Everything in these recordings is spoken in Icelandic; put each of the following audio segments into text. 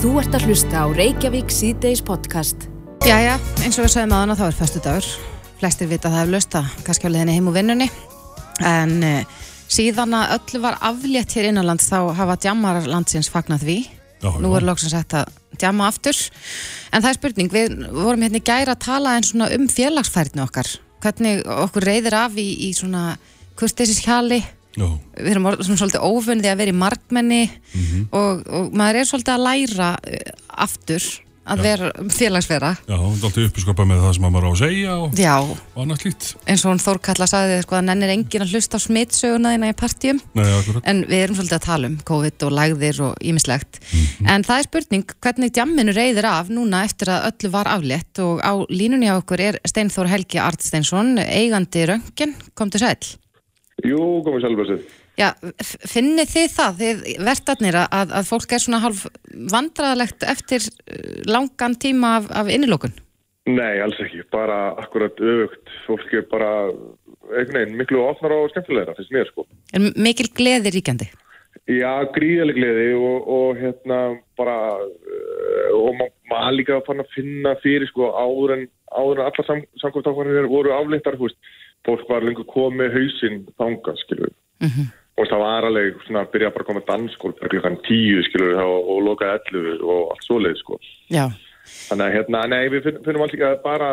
Þú ert að hlusta á Reykjavík síðdeis podcast. Jæja, eins og við sagðum aðan að þá er fyrstu dagur. Flestir vita að það er lösta, kannski á leðinni heim úr vinnunni. En uh, síðan að öllu var aflétt hér innanlands þá hafa djammar landsins fagnat því. Já, Nú er loksins hægt að djamma aftur. En það er spurning, við vorum hérna í gæra að tala en svona um félagsfærni okkar. Hvernig okkur reyðir af í, í svona kurteisis Já, Við erum svolítið ófunnið að vera í markmenni Mhm. og, og maður er svolítið að læra uh, aftur að vera félagsvera. já, það er alltaf uppiskopað með það sem maður á að segja og, Já, og annað slíkt. eins og hún Þórkalla sagði sko að nennir enginn að hlusta á smitsöguna þína í partjum Nei, en við erum svolítið að tala um COVID og lagðir og ímislegt en það er spurning hvernig djamminu reyðir af núna eftir að öllu var aflétt? Og á línunni á okkur er Steinþór Helgi Artsteinsson eigandi Röngin, kom til sæl Jú, komið sjálfbærsið. Já, f- finnið þið það, þið vertarnir að, að fólk er svona halv vandraðalegt eftir uh, langan tíma af, af innilókun Nei, alls ekki. Bara akkurat öfugt. Fólk er bara einhvern veginn miklu ofnar og skemmtilegra, finnst mér sko. er mikil gleði ríkjandi Já, gríðaleg gleði og, og hérna bara uh, og ma- maður líka fann að finna fyrir sko áður en, áður en allar sam, samkvæmstákvarnir voru afleittar, þú veist, fólk var lengur komið hausinn þangað, skilur við. Mhm. Og það var alveg svona að byrja bara að koma dansskól fyrir klukkan tíu, skilur og, og lokaði ellu og allt svoleið, sko. Já Þannig að hérna, nei, við finn, finnum alls ekki að bara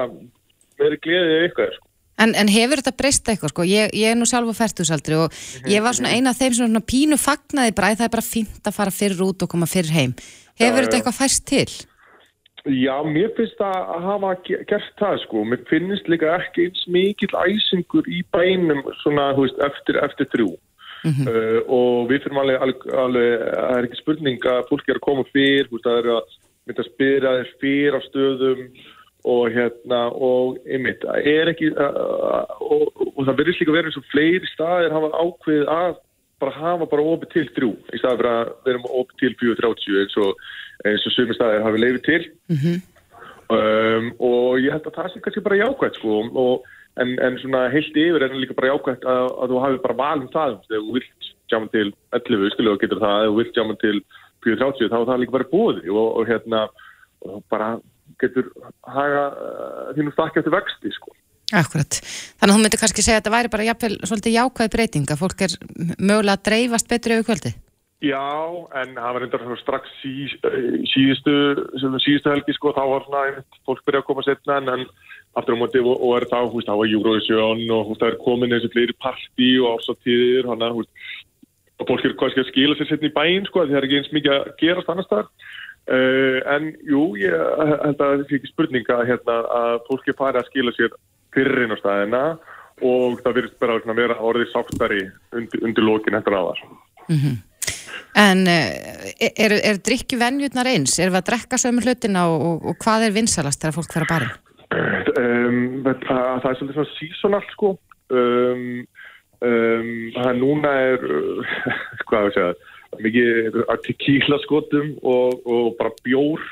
meiri gleðið eitthvað, sko. En, en hefur þetta breyst eitthvað sko? Ég, ég er nú sjálf á færtusaldri og ég var svona eina af þeim svona pínu fagnaði bara að það er bara fínt að fara fyrir út og koma fyrir heim. Hefur þetta eitthvað færst til? Já, mér finnst að hafa ge- gert það sko. Mér finnst líka ekki eins mikill æsingur í bænum svona, þú veist, eftir, eftir þrjú. uh, og við fyrir alveg, alveg, það er ekki spurning að fólk er að koma fyrr, þú veist, það er að mynda að spyrja þér fyrr á stöðum og hérna, og einmitt, það er ekki, uh, og, og það verðist líka verið eins og fleiri staðir hafa ákveðið að bara hafa bara opið til þrjú, í staðið fyrir að við erum opið til 4.30 eins og, og sumi staðir hafi leifið til. Um, og ég held að það sé kannski bara jákvæmt sko og, en, en svona heilt yfir er það líka bara jákvæmt að, að þú hafi bara valum það þegar þú vilt jáma til 11 skilu og getur það, ef þú vilt jáma til 4.30 þá er það líka bara búið og, og hérna og bara getur haga uh, þínum stakki eftir vexti sko Akkurat. Þannig að þú myndir kannski segja að þetta væri bara jafnvel svolítið jákvæð breyting að fólk er mögulega að dreifast betur yfir kvöldi. Já, en það var svona strax sí, eh, síðustu, síðustu helgi sko, þá var svona fólk byrja að koma setna en, en aftur á móti og, og er þá, húst, þá var Eurovision og húst, það er komin þessi fleiri partí og ársatíðir, hann að, húst, og fólk er kannski að skila sér setna í bæinn sko, því það er ekki eins mikið að gerast annars þar. Uh, en jú, ég held að það er ekki spurning að, hérna, að fólk er farið að skila sér fyrir inn á staðina og það virðist bara svona vera orðið sáttari undir, undir lokin eftir aðvar. En uh, eru er drikkjuvenjurnar eins? Erum við að drekka sömu hlutina og, og, og hvað er vinsalast þegar fólk fer að barinn? Um, það, það er svolítið svona seasonal sko um, um, það er núna er hvað er að segja mikið að tequila skotum og, og bara bjór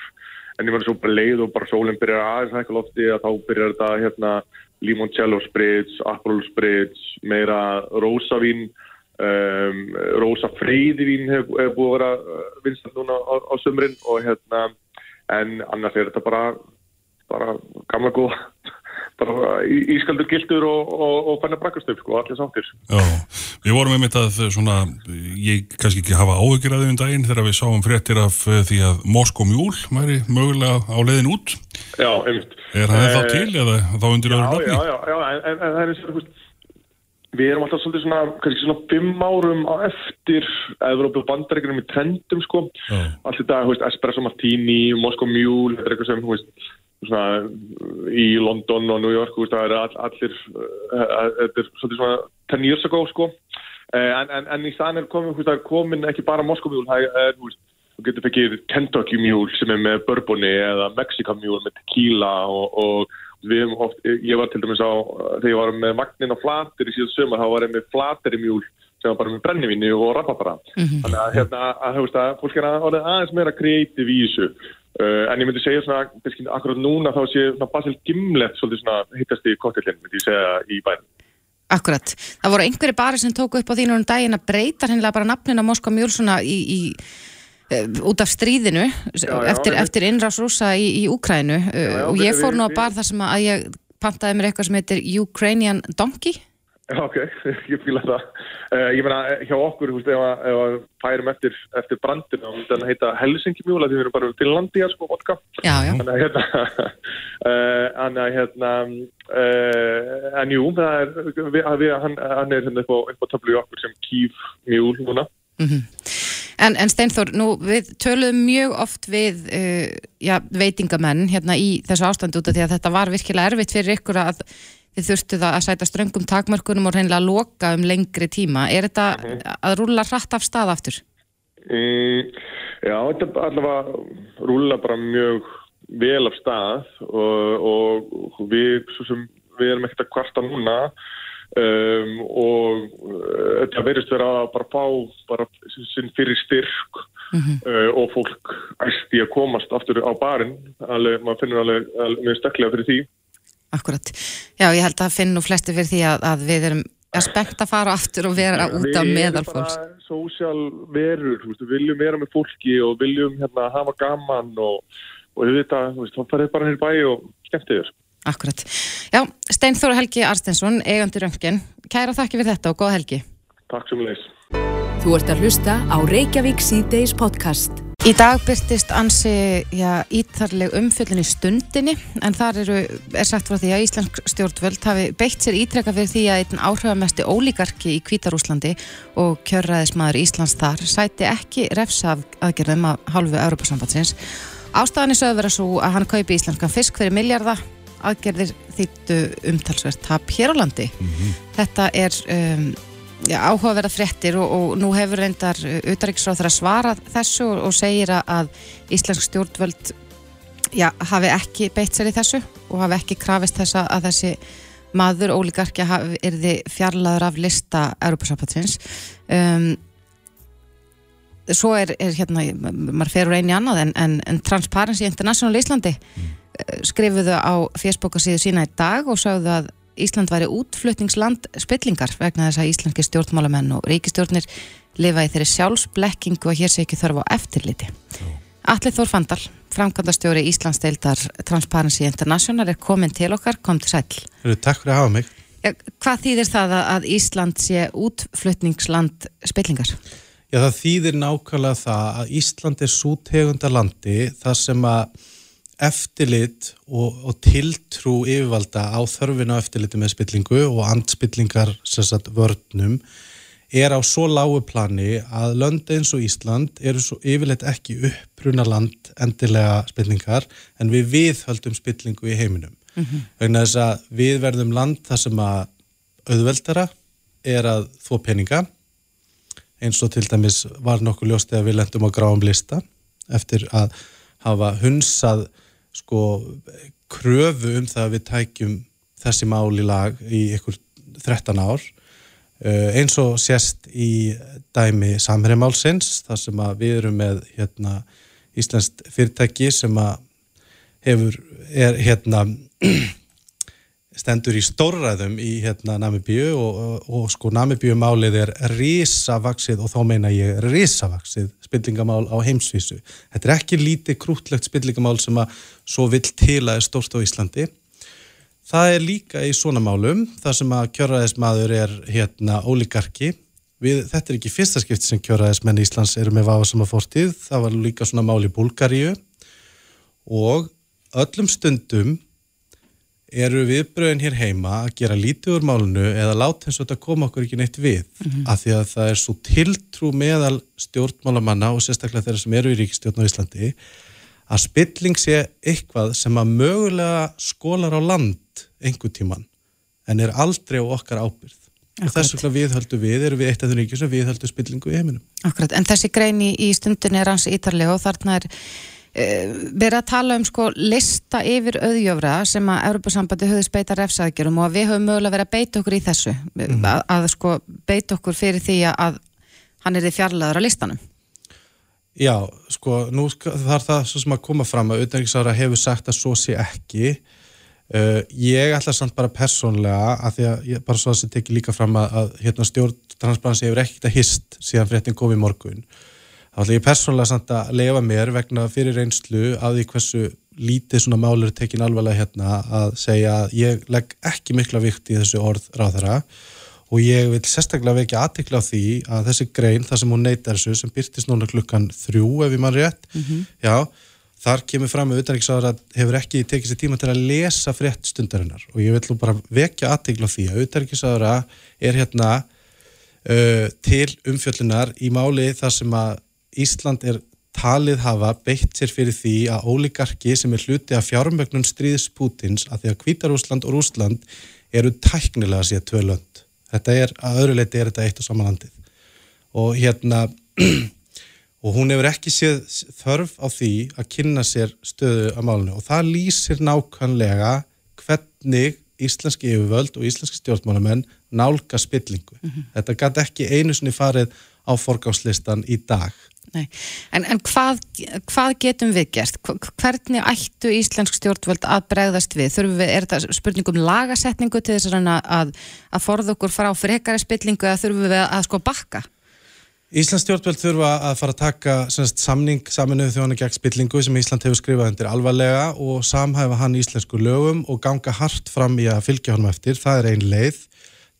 en ég var svo bara leið og bara sólinn byrjar aðeins að eitthvað lofti að þá byrjar þetta hérna limoncello spritz, aperol spritz meira rósavín um, rósa freyðivín hefur hef búið að vera vinsast núna á, á sömrin og hérna en annars er þetta bara bara gamla góða bara ískaldur gildur og, og, og fannar brakkastöf sko, allir sáttir. Já, við vorum einmitt að svona, ég kannski ekki hafa áhyggjur að því um daginn þegar við sáum fréttir af eh, því að Moskó mjúl væri mögulega á leiðin út. Já, einmitt Er það Eh, til eða þá undir Já, öðru já, nafni? já, já en, en, það er eins og þú veist Við erum alltaf svolítið svona, kannski svona fimm árum á eftir Evrópu og bandaríkjum í trendum sko. Já. Allt þetta, þú veist, Espresso Martini, Moskó Mule, þetta er eitthvað sem, þú veist, svona í London og New York, þú veist, það er all, allir, uh, þetta er svolítið svona 10 years ago, sko. Uh, en, en, en í staðan er komin, það er komin ekki bara Moskó Mule, það er, þú veist, þú getur fekir Kentucky Mule sem er með bourboni eða Mexican Mule með tequila og, og við hefum oft, ég var til dæmis á þegar ég var með magnin á flatir í síðan sömur þá var ég með flateri mjúl sem var bara með brennivinni og rapapara þannig að hérna, að, þú veist að fólk er að aðeins meira kreatív í þessu. Uh, en ég myndi segja svona, akkurat núna þá sé Basil Gimlet svolítið svona hittast í kottillin, myndi ég segja í bænum Akkurat. Það voru einhverju bari sem tóku upp á þínu um daginn að breyta hennilega bara nafnin á Moskva Mjól svona í, í uh, út af stríðinu Já, já, eftir, eftir innrás rúsa í, í Úkrænu já, og ég fór nú að bar þar sem að ég pantaði mér eitthvað sem heitir Ukrainian Donkey ok, ég fýla það. Uh, ég meina, hjá okkur, þú veist, ef að- að færum eftir, eftir brandinu, þá myndi hann heita Helsinki mjúla, því við erum bara til landi, sko, vodka. Já, já, Þannig að hérna, uh, þannig að hérna, uh, en jú, það er, við, við, hann, hann er hérna upp á, upp á töflu í okkur sem kýf mjúl núna. En, en Steinþór, nú við töluðum mjög oft við uh, já, veitingamenn hérna í þessu ástandi út af því að þetta var virkilega erfitt fyrir ykkur að þið þurftu það að sæta ströngum takmörkunum og reynilega loka um lengri tíma. Er þetta að rúla hratt af stað aftur? Mm, já, þetta er allavega rúla bara mjög vel af stað og, og við, svo sem við erum ekkert að kvarta núna um, og uh, þetta verðist vera að bara fá bara sinn fyrir styrk uh, og fólk æsti að komast aftur á barinn, alveg, maður finnur alveg, alveg mjög steklega fyrir því. Akkurat. Já, ég held að finn nú flesti fyrir því að, að við erum að spennt að fara aftur og vera út á meðal fólks. Við erum bara sósjál verur, við viljum vera með fólki og viljum hérna hafa gaman og, og við veist, þá farið bara hér bæ og skemmtið þér. Akkurat. Já, Steinþór Helgi Arstensson, eigandi röngin. Kæra þakki fyrir þetta og góð helgi. Takk sem leys. Þú ert að hlusta á Reykjavík C-Days podcast. Í dag byrtist ansi já, ítarleg umfjöllin í stundinni en þar eru, er sagt frá því að Íslensk stjórnvöld hafi beitt sér ítrekka fyrir því að einn áhrifamesti ólíkarki í Kvítarúslandi og kjörræðismadur Íslands þar sæti ekki refsa af aðgerðum af hálfu Europasambandsins. Ástæðan er sögðu vera svo að hann kaupi íslenskan fisk fyrir miljarda aðgerðir þýttu umtalsvert tap hér á landi. Þetta er um, áhugaverða fréttir og, og nú hefur reyndar utaríksráður að svara þessu og, og segir að, Íslensk stjórnvöld já, hafi ekki beitt sér í þessu og hafi ekki krafist þessa að þessi maður ólíkarkja hafi erði fjarlaður af lista Europasambatsins um, svo er, er hérna, maður fer úr einu í annað en, en, en Transparency International Íslandi mm. skrifuðu á Facebook síðu sína í dag og sagðu að Ísland væri útflutningsland spillingar vegna þess að íslenski stjórnmálamenn og ríkistjórnir lifa í þeirri sjálfsblekkingu og hér sé ekki þörf á eftirliti. Alli Þór Fandal, framkvæmdastjóri Íslandsdeildar Transparency International er komin til okkar, kom til sæl. Takk fyrir að hafa mig. Hvað þýðir það að Ísland sé útflutningsland spillingar? Já, það þýðir nákvæmlega það að Ísland er svo tegunda landi þar sem að eftirlit og, og tiltrú yfirvalda á þörfina á eftirliti með spillingu og andspillingar sagt, vörnum er á svo lágu plani að lönd eins og Ísland eru svo yfirleitt ekki uppruna land endilega spillingar en við viðhöldum spillingu í heiminum. Mm -hmm. Vegna þess að við verðum land þar sem að auðveldara er að þó peninga eins og til dæmis var nokkuð ljóst eða við lendum á gráum lista eftir að hafa hunsað sko kröfu um það að við tækjum þessi mál í lag í ykkur 13 ár. Uh, eins og sérst í dæmi samhærimálsins þar sem að við erum með hérna Íslandst fyrirtæki sem að hefur, er hérna stendur í stórræðum í hérna Namibíu og, og, og sko Namibíu málið er risavaksið og þá meina ég risavaksið spillingamál á heimsvísu. Þetta er ekki lítið krútlegt spillingamál sem að svo vill til að er stórt á Íslandi. Það er líka í svona málum þar sem að kjöraðismadur er hérna ólíkarki. Við, þetta er ekki fyrsta skipti sem kjöraðismenn í Íslands eru með vafa sem að fórtíð. Það var líka svona mál í Búlgaríu og öllum stundum eru viðbröðin hér heima að gera lítið úr málunu eða láta eins og þetta koma okkur ekki neitt við mm -hmm. af því að það er svo tiltrú meðal stjórnmálamanna og sérstaklega þeirra sem eru í ríkistjórn á Íslandi að spilling sé eitthvað sem að mögulega skólar á land einhver tíman en er aldrei á okkar ábyrð Akkurat. og þess vegna viðhöldu við, eru við eitt af þeim ríkjum sem viðhöldu spillingu í heiminum. Akkurat, en þessi greini í stundin er hans ítarlega og þarna er verið að tala um sko lista yfir auðjöfra sem að Europasambandi höfðis beita refsaðgjörum og að við höfum mögulega verið að beita okkur í þessu. Mm -hmm. að, að sko beita okkur fyrir því að hann er því fjarlaður á listanum. Já, sko nú þarf það svo sem að koma fram að auðvitaðrikssára hefur sagt að svo sé ekki. Uh, ég ætla samt bara persónlega að því að ég, bara svo að það tekir líka fram að, að hérna stjórn transparency hefur ekkert að hist síðan fréttin kom í morgun þá ætla ég persónulega samt að lefa mér vegna fyrir reynslu af því hversu lítið svona málur tekin alvarlega hérna að segja að ég legg ekki mikla vikt í þessu orð ráðara og ég vil sérstaklega vekja aðtikla á því að þessi grein, það sem hún neytar þessu sem byrtist núna klukkan þrjú ef ég mann rétt, mm -hmm. já þar kemur fram með utanrikssáður að hefur ekki tekið sér tíma til að lesa frétt stundarinnar og ég vil bara vekja aðtikla á því að utanrikssáður er hérna uh, til umfjöllunar í máli þar sem að Ísland er talið hafa beitt sér fyrir því að óligarki sem er hluti af fjármögnum stríðs Pútins að því að Kvítarúsland og Rúsland eru tæknilega að sé tvö lönd. Þetta er, að öðru leiti er þetta eitt og samanlandið. Og hérna, og hún hefur ekki séð þörf á því að kynna sér stöðu að málunni og það lýsir nákvæmlega hvernig íslenski yfirvöld og íslenski stjórnmálamenn nálga spillingu. Mm -hmm. Þetta gæti ekki einu sinni farið á forgáðslistan í dag. Nei. En, en hvað, hvað getum við gert? Hvernig ættu íslensk stjórnvöld að bregðast við? Þurfum við, er þetta spurningum lagasetningu til þess að, að, að forða okkur frá frekara spillingu eða þurfum við að sko bakka? Íslands stjórnvöld þurfa að fara að taka semst, samning saminuðu þjóðan gegn spillingu sem Ísland hefur skrifað undir alvarlega og samhæfa hann íslensku lögum og ganga hart fram í að fylgja honum eftir. Það er ein leið.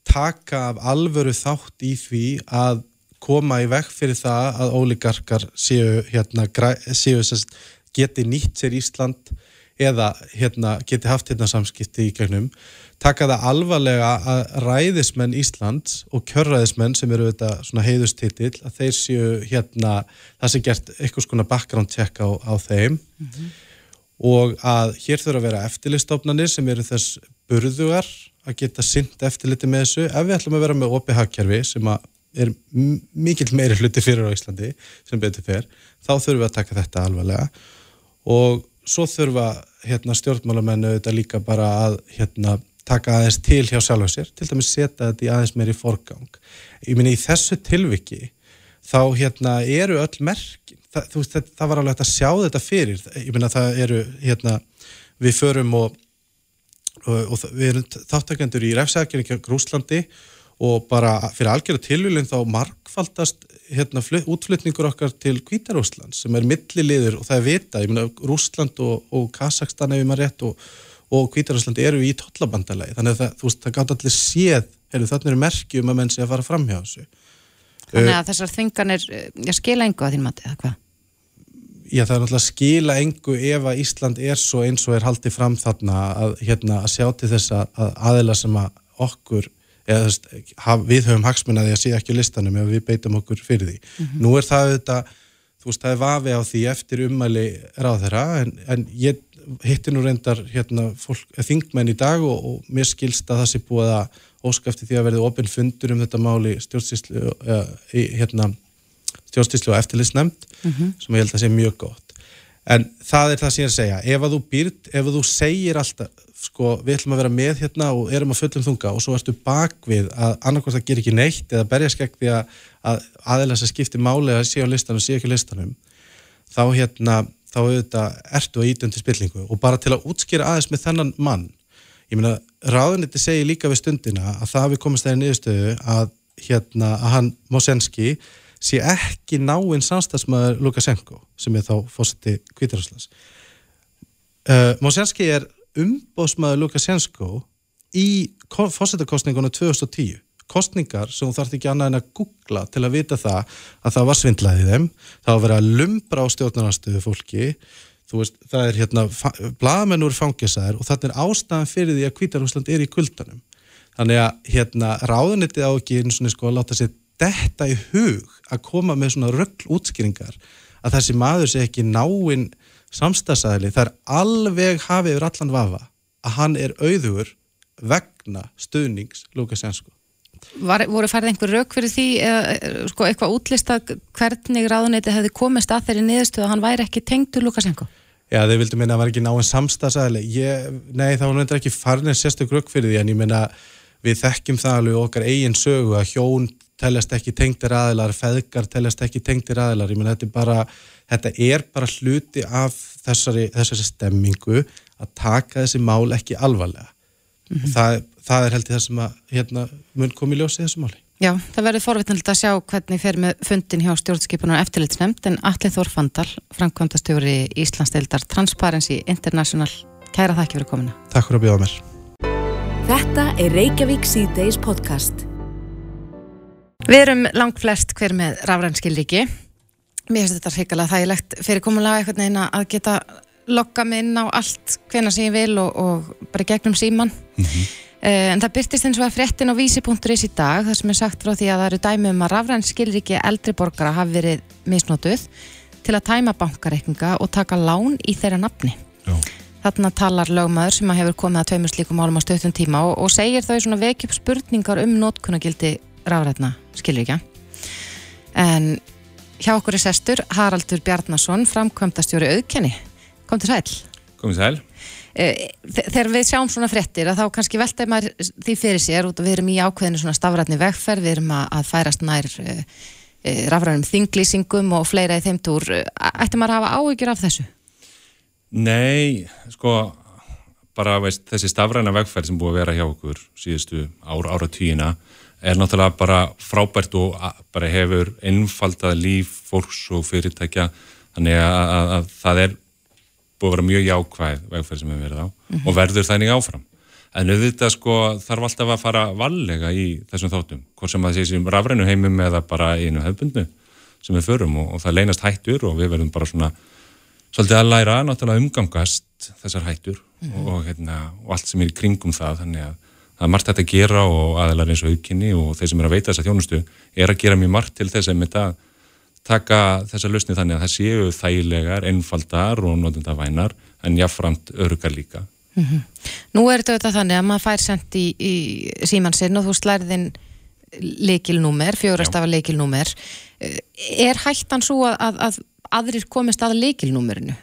Taka af alvöru þátt í því að koma í vekk fyrir það að óligarkar séu, hérna, séu sest, geti nýtt sér Ísland eða hérna, geti haft hérna samskipti í gegnum taka það alvarlega að ræðismenn Íslands og kjörræðismenn sem eru þetta svona heiðustitill að þeir séu hérna það sem gert eitthvað svona background check á, á þeim mm -hmm. og að hér þurfa að vera eftirlistofnanir sem eru þess burðugar að geta synd eftirliti með þessu ef við ætlum að vera með opið hagkerfi sem að er mikill meiri hluti fyrir á Íslandi sem betur fer, þá þurfum við að taka þetta alvarlega og svo þurfa hérna, stjórnmálamennu þetta líka bara að hérna, taka aðeins til hjá sjálf og sér, til dæmis setja þetta í aðeins meiri forgang. Ég minna í þessu tilviki þá hérna, eru öll merkin, það, veist, það, það var alveg að sjá þetta fyrir, ég minna það eru hérna, við förum og, og, og við erum þáttakendur í refsækjum í Grúslandi og bara fyrir algjörðu tilvílinn þá markfaldast hérna, útflutningur okkar til Kvítarúsland sem er milliliður og það er vita, ég meina Rúsland og, og Kazakstan ef ég maður rétt og, og Kvítarúsland eru í tollabandalagi. Þannig að það, þú veist, það gátt allir séð heyrðu, þarna eru merkjum að menn sé að fara fram hjá þessu. Þannig að uh, þessar þinganir ég skila engu að þín mati, eða hvað? Já, það er náttúrulega skila engu ef að Ísland er svo eins og er haldið fram þarna að, hérna, að sjá til þess að aðila sem að okkur eða veist, við höfum hagsmunnaði að sé ekki listanum ef við beitum okkur fyrir því. Mm -hmm. Nú er það þetta, þú veist, það er vafi á því eftir ummæli ráð þeirra en, en ég hitti nú reyndar hérna, fólk, þingmenn í dag og, og mér skilst að það sé búið að óskafti því að verði ofinn fundur um þetta máli stjórnstíslu hérna, stjórnstíslu og eftirlistnemnd mm -hmm. sem ég held að sé mjög gott. En það er það sem ég er að segja, ef að þú býrt, ef að þú segir alltaf, sko, við ætlum að vera með hérna og erum að fullum þunga og svo ertu bakvið að annarkvæmst að gera ekki neitt eða berja skegg því að, að aðeins að skipti máli að sé á listanum og sé ekki listanum þá hérna, þá auðvitað ertu að ítundi spillingu. Og bara til að útskýra aðeins með þennan mann ég meina, ráðuniti segir líka við stundina að það við komast þeirri niðurstöðu að hérna, að hann Mosenski sé ekki náinn samstagsmaður Lukashenko sem er þá fósiti Kvítarhúslands uh, Mosenski er umbóðsmaður Lukashenko í fósittakostningunum 2010 kostningar sem þú þarf ekki annað en að googla til að vita það að það var svindlaðið þeim, það var vera að lumbra á stjórnarnarstöðu fólki. Veist, það er hérna blagamennur fangisaður og þetta er ástæðan fyrir því að Kvítarhúsland er í kuldanum. Þannig að hérna ráðunitið á ekki eins og sko að láta sér detta í hug að koma með svona röggl útskýringar að þessi maður sé ekki náinn samstagsæðili, það er alveg hafið yfir allan vafa að hann er auður vegna stuðnings Lukashensko. Var, voru færið einhver rauk fyrir því eða sko, eitthvað útlista hvernig ráðuneti hefði komist að þeirri niðurstuð að hann væri ekki tengdur Lukashenko? Já, þeir vildu minna að hann var ekki náinn samstagsæðili. Nei, það var náttúrulega ekki farinir sérstök rauk fyrir því en ég minna við þekkjum það alveg okkar eigin sögu að hjón teljast ekki tengtir aðilar, feðgar teljast ekki tengtir aðilar. Ég minna þetta er bara þetta er bara hluti af þessari, þessari stemmingu að taka þessi mál ekki alvarlega mm -hmm. það, það er held í það sem að hérna, mun komi ljósið þessu máli Já, það verður forvitnilegt að sjá hvernig fer með fundin hjá stjórnskipunar eftirlitsnefnd en Alli Þór Fandal, framkvæmdastjóri Íslandsdeildar Transparency International Kæra þakki fyrir komina. Takk fyrir að bjóða mér. Þetta er Reykjavík C-Days podcast. Við erum langt flest hver með rafrænskilriki. Mér finnst þetta hrigalega þægilegt fyrir komulega eitthvað neina að geta lokka mig inn á allt hvena sem ég vil og, og bara gegnum síman. Mm -hmm. En það byrtist eins og að fréttin á vísi.is í dag, það sem er sagt frá því að það eru dæmi um að rafrænskilriki eldri borgara hafi verið misnótuð til að tæma bankareikninga og taka lán í þeirra nafni. Já. Þarna talar lögmaður sem hefur komið að tveimur slíkum álum á stöðtum tíma og, og segir þau svona vekjup spurningar um nótkunnagildi rafrætna skilrikja. En hjá okkur er sestur Haraldur Bjarnason, framkvæmdastjóri auðkenni. Kom til sæl. Kom til sæl. Eh, þegar við sjáum svona frettir að þá kannski veltaði maður því fyrir sér og við erum í ákveðinu svona stafrætni vegferð, við erum að færast nær uh, uh, rafrænum þinglýsingum og fleira í þeim túr. Ætti maður að hafa áhyggjur af þessu? Nei, sko, bara veist, þessi stafræna vegferð sem búið að vera hjá okkur síðustu ára, ára tíina er náttúrulega bara frábært og bara hefur einfaldað líf fólks og fyrirtækja þannig að, að, að það er búið að vera mjög jákvæð vegferð sem við verðum á mm -hmm. og verður þannig áfram. En auðvitað sko þarf alltaf að fara vallega í þessum þáttum, hvort sem að það sé sem rafrænu heimum eða bara einu hefbundu sem við förum og, og það leynast hættur og við verðum bara svona svolítið að læra náttúrulega umgangast þessar hættur mm -hmm. og, hérna, og allt sem er í kringum það, þannig að það er margt þetta að gera og aðeinar eins og aukinni og þeir sem er að veita þessa þjónustu er að gera mjög margt til þess að taka þessa lausni þannig að það séu þægilegar, einfaldar og notunda vænar en jáfnframt örugar líka. Mm -hmm. Nú er þetta þannig að maður fær sendt í, í síman sinn og þú slærðin leikilnúmer, fjórastafa leikilnúmer. Er hættan svo að, að, að aðrir komist að leikilnúmerinu?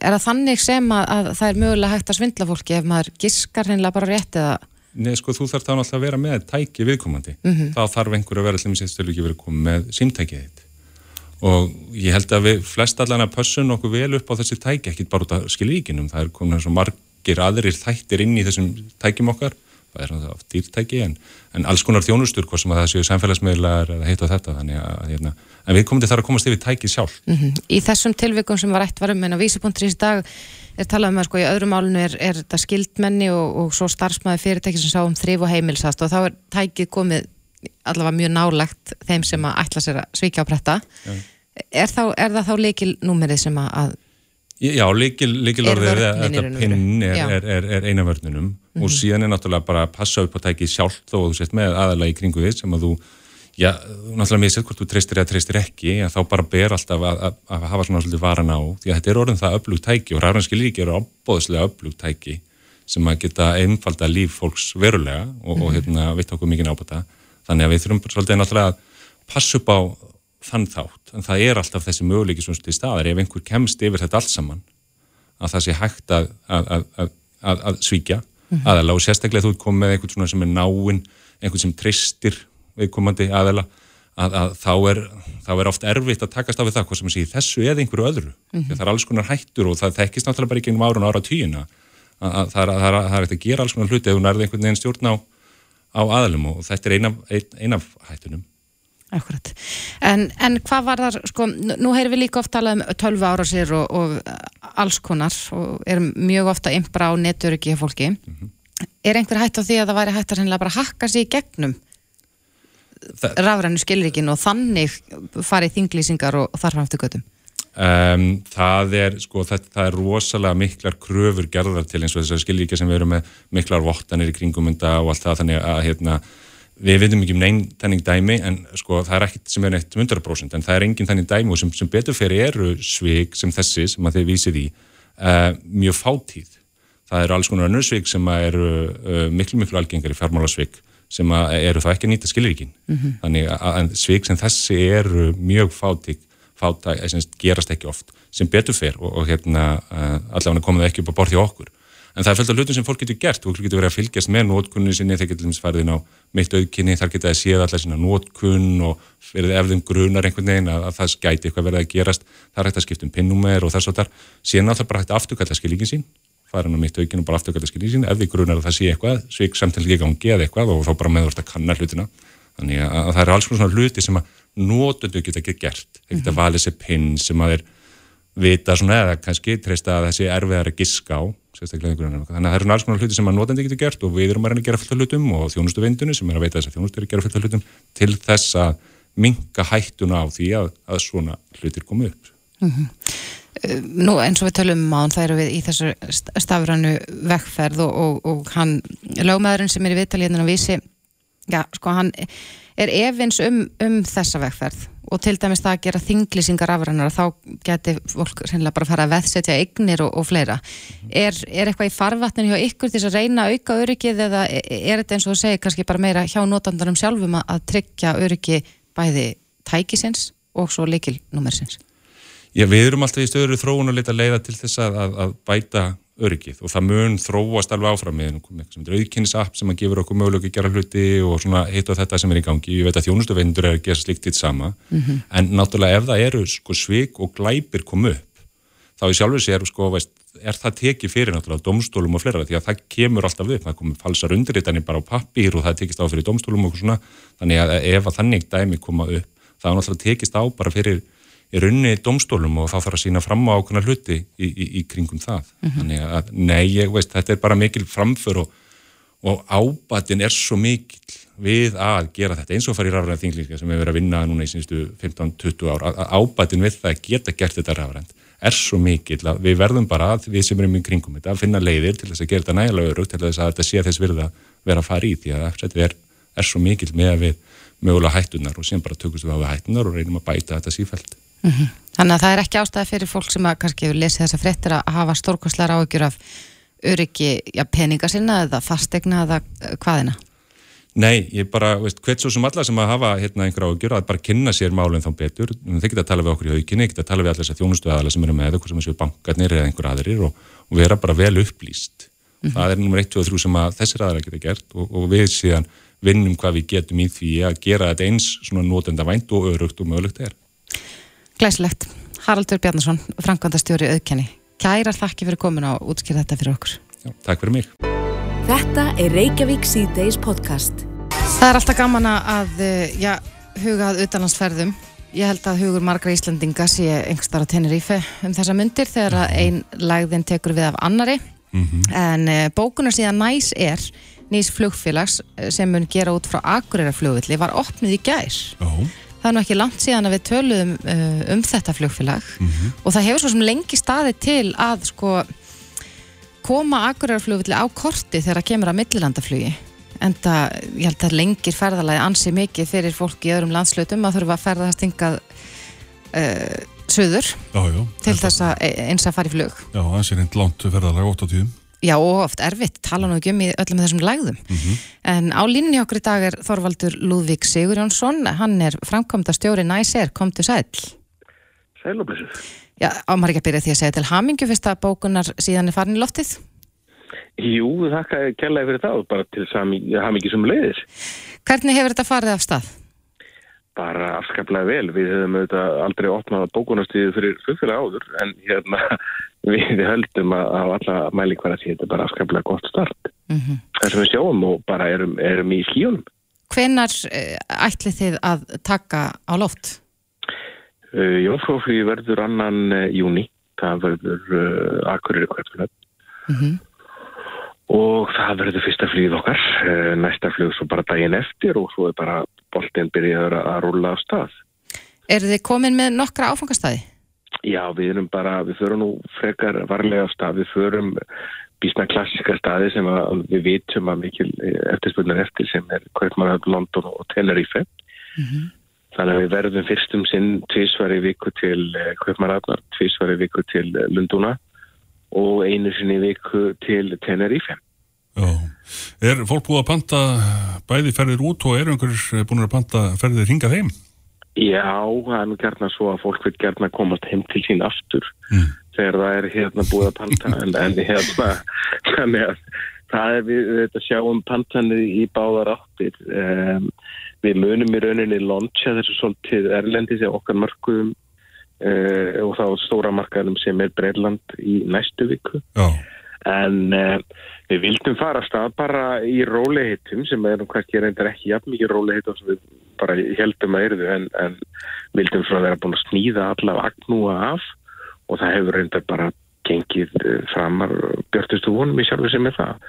Er það þannig sem að, að það er mögulega hægt að svindla fólki ef maður giskar hennilega bara rétt eða Nei, sko, þú þarf þá náttúrulega að vera með tæki viðkomandi. Mm -hmm. Þá þarf einhver að vera allir með sérstölu ekki verið komið með símtækið þitt og ég held að við flest allan að pössun okkur vel upp á þessi tæki, ekki bara út af skilvíkinum, það er komin svo margir aðrir þættir inn í þessum tækjum okkar, það er náttúrulega oft dýrtæki en, en alls konar þjónustur, hvað sem að það séu samfélagsmiðlar eða heitt og þetta, þannig að hérna, en við komum til þar að komast yfir tæki sjálf. Mm -hmm. Í þessum tilvikum sem var eitt varum en á vísipunktur í dag er talað um að sko í öðrum álunu er, er þetta skildmenni og, og svo starfsmæði fyrirtæki sem sá um þrif og heimilsast og þá er tækið komið allavega mjög nálagt þeim sem að ætla sér að svíkja á bretta er, þá, er það þá leikilnúmerið sem að Já, leikilorðið er þetta pinn er, er, er eina vörnunum mm -hmm. og síðan er náttúrulega bara að passa upp á tækið sjálf þó að þú sett með aðalega í kringu þið sem að þú, já, náttúrulega mér sér hvort þú treystir eða treystir ekki, að þá bara ber alltaf að, að, að hafa svona svolítið varan á því að þetta er orðin það öflugt tæki og ræðranski líki eru ábóðslega öflugt tæki sem að geta einfalda líf fólks verulega og, mm -hmm. og mhm. hérna vitt okkur mikið ábúta þannig að við þurfum svolítið náttúrulega að passa upp á þann þátt, en það er alltaf þessi möguleiki svona til staðar, ef einhver kemst yfir þetta allt saman, að það sé hægt að, að, að, að svíkja mm -hmm. aðala. Og sérstaklega þú kom með einhvern svona sem er náinn, einhvern sem tristir viðkomandi aðala að þá er, þá er oft erfitt að takast á við það, hvað sem að segja, þessu eða einhverju öðru, mm -hmm. það er alls konar hættur og það þekkist náttúrulega bara í gengum árun og ára tíuna að það er, er ekkert að gera alls konar hluti ef þú nærði einhvern veginn stjórn á, á aðalum og þetta er eina ein, ein af hættunum Akkurat. En, en hvað var þar, sko, nú heyrum við líka oft talað um 12 ára sér og, og alls konar og erum mjög ofta ymbra á neturöki hjá fólki. Mm -hmm. Er einhver hætt á því að það væri hætt að bara hakka sér í gegnum rafrænu skilrikin og þannig farið þinglýsingar og, og þarfram eftir göttum? Um, það er, sko, það, það er rosalega miklar kröfur gerðar til eins og þessar skilriki sem við erum með miklar vottanir í kringumunda og allt það þannig að hérna Við veitum ekki um neinn þannig dæmi en sko það er ekkert sem er neitt 100% en það er enginn þannig dæmi og sem, sem beturferi eru svig sem þessi sem að þeir vísið í uh, mjög fátíð. Það eru alls konar önnur svig sem eru uh, miklu miklu algengar í fjármálasvig sem eru þá ekki að nýta skilríkin. Mm -hmm. Þannig að svig sem þessi eru mjög fátíð, fátíð gerast ekki oft sem beturfer og, og hérna uh, allavega komið ekki upp á borði okkur en það er fölgt af hlutum sem fólk getur gert. Fólk getur verið að fylgjast með nótkunni sinni. Þegar getur farið inn á mitt auðkynni. Þar getur það séð allar sína nótkunn og verið ef þeim grunar einhvern veginn að, að það skæti eitthvað verið að gerast. Það er hægt að skipta um pinnúmer og þess og þar. Síðan alltaf bara hægt að afturkalla skilíkin sín. Fara inn á mitt auðkynni og bara afturkalla skilíkin sín. Ef þið grunar að það sé eitthvað, sveik samtidig í gangi eða eitthvað og þá bara meðvort að kanna hlutina. Þannig að það eru alls konar hluti sem að nótundu geta ekki gert. Þeir geta valið sér pinn sem að þeir vita svona eða kannski treysta að þessi erfiðar að giska á þannig að það eru alls konar hluti sem að nótundu geta gert og við erum að reyna að gera fullt af hlutum og þjónustu vindunni sem er að veita þess að þjónustu eru að gera fullt af hlutum til þess að minka hættuna á því að, að svona hlutir komu upp mm -hmm. Nú eins og við tölum um án það eru við í þessu stafrannu vekkferð og, og, og hann lögmaðurinn sem er í viðtalíðinu og vísi já, sko hann er efins um, um þessa vekkferð og til dæmis það að gera þinglýsingar afrannar þá getur fólk reynilega bara að fara að veðsetja eignir og, og fleira er, er eitthvað í farvatnin hjá ykkur til að reyna að auka öryggið eða er þetta eins og þú segir kannski bara meira hjá notandarum sjálfum að tryggja öryggi bæði tækisins og svo leikilnúmersins? Já, við erum alltaf í stöður þróun og leita leiða til þess að, að, að bæta öryggið og það mun þróast alveg áfram með auðkynnisapp sem að gefur okkur möguleik að gera hluti og svona hitt og þetta sem er í gangi. Ég veit að þjónustuveyndur er að gera slikt eitt sama mm -hmm. en náttúrulega ef það eru sko svik og glæpir komu upp þá í sjálfur sér sko veist, er það tekið fyrir náttúrulega domstólum og fleira því að það kemur alltaf upp, það komur falsar undirritanir bara á pappir og það tekist á fyrir domstólum og svona þannig að ef að þannig dæmi koma upp þá náttúrulega tekist á bara fyrir í domstólum og þá þarf að sína fram á ákveðna hluti í, í, í kringum það. Mm -hmm. Þannig að, nei, ég veist, þetta er bara mikil framför og, og ábatin er svo mikil við að gera þetta eins og farið í rafræðan þinglíska sem við verðum að vinna núna í sínustu 15-20 ár. Að ábatin við það að geta gert þetta rafræðan er svo mikil að við verðum bara að við sem erum í kringum þetta að finna leiðir til þess að gera þetta nægilega örugt til þess að þetta sé þess virða vera að fara í því að þetta er, er svo mikil með að við mögulega hættunar og sem bara tökumst við á við hættunar og reynum að bæta þetta sífælt. Mm -hmm. Þannig að það er ekki ástæði fyrir fólk sem að kannski lesi þessa frettir að hafa stórkostlar áökjur af öryggi ja, peninga sinna eða fastegna eða eh, hvaðina? Nei, ég bara, veist, hvert svo sem alla sem að hafa hérna einhverja áökjur að bara kynna sér málinn þá betur, þeir geta að tala við okkur í hauginni, geta að tala við allir þessar þjónustu aðalega sem eru með, eitthvað sem séu bankarnir eða einhver aðrir og, og vera bara vel upplýst. Mm -hmm. Það er nummer 1, 2 og 3 sem að þessir aðalega geta gert og, og við síðan vinnum hvað við getum í því að gera þetta eins svona nótenda vænt og örugt og mögulegt er. Glæsilegt. Haraldur Bjarnason, Frankvandastjóri auðkenni. Kærar þakki fyrir komin á útskýra þetta fyrir okkur. Já, takk fyrir mig. Þetta er Reykjavík C-Days podcast. Það er alltaf gaman að eh, já, hugað utanlandsferðum. Ég held að hugur margra Íslandinga sé engstar á Tenerife um þessa myndir þegar einn lagðin tekur við af annari. Mm -hmm. En uh, bókunar síðan næs er nýs flugfélags eh, sem mun gera út frá Akureyra-flugvilli var opnið í gær. Já það er nú ekki langt síðan að við töluðum uh, um þetta flugfélag mm -hmm. og það hefur svo sem lengi staði til að sko koma akureyarflugvilli á korti þegar það kemur að millilandaflugi. En það, ég held að lengir ferðalagi ansi mikið fyrir fólk í öðrum landslutum að þurfa að ferða það stingað uh, söður já, já, til þess að eins að fara í flug. Já, ansi reynd langt ferðalagi 8 tíum Já, og oft erfitt, tala nú ekki um í öllum þessum lægðum. Mm -hmm. En á línni okkur í dag er Þorvaldur Lúðvík Sigurjónsson, hann er framkomta stjóri næser, kom til sæl. Sæl og blessuð. Já, ámar ekki að byrja því að segja til hamingju fyrst að bókunar síðan er farin í loftið? Jú, þakka kærlega fyrir það, bara til hamingju sem leiðir. Hvernig hefur þetta farið af stað? Bara afskaplega vel, við hefum auðvitað aldrei opnað bókunarstíðu fyrir flugfélag áður, en hérna við höldum að, að alla mælikværa því þetta er bara afskaplega gott start mm -hmm. það sem við sjáum og bara erum, erum í skíunum Hvenar eh, ætli þið að taka á loft? Uh, Jónfófi verður annan uh, júni það verður uh, akkurir mm -hmm. og það verður fyrsta flýð okkar næsta flýð svo bara daginn eftir og svo er bara boltinn byrjaður að rúla á stað Er þið komin með nokkra áfangastæði? Já, við erum bara, við förum nú frekar varlega á stað, við förum bísna klassiska staði sem við vitum að mikil eftirspilnar eftir sem er Kaupmannhöfn, London og Tenerife. Mm -hmm. Þannig að við verðum fyrstum sinn tvísvari viku til eh, Kaupmannhöfn, tvísvari viku til Lunduna og einu sinni viku til Tenerife. Já, er fólk búið að panta bæði ferðir út og er einhver búin að panta ferðir hingað heim? Já, það er nú gerna svo að fólk vil gerna komast heim til sín aftur mm. þegar það er hérna búið að panta en, en hérna þannig að það er við, við sjáum pantanir í báðar áttir um, við munum í rauninni launcha þessu svolítið erlendi sem okkar markuðum uh, og þá stóra markaðum sem er Breitland í næstu viku Já. en uh, við vildum fara að stað bara í róleihitum sem er nú kannski reyndar ekki jafn mikið róleihitum sem við bara heldum að erðu en, en vildum svona vera búin að snýða allavega agnúa af og það hefur reyndar bara gengið eh, framar björnustu vonum í sjálfu sem er það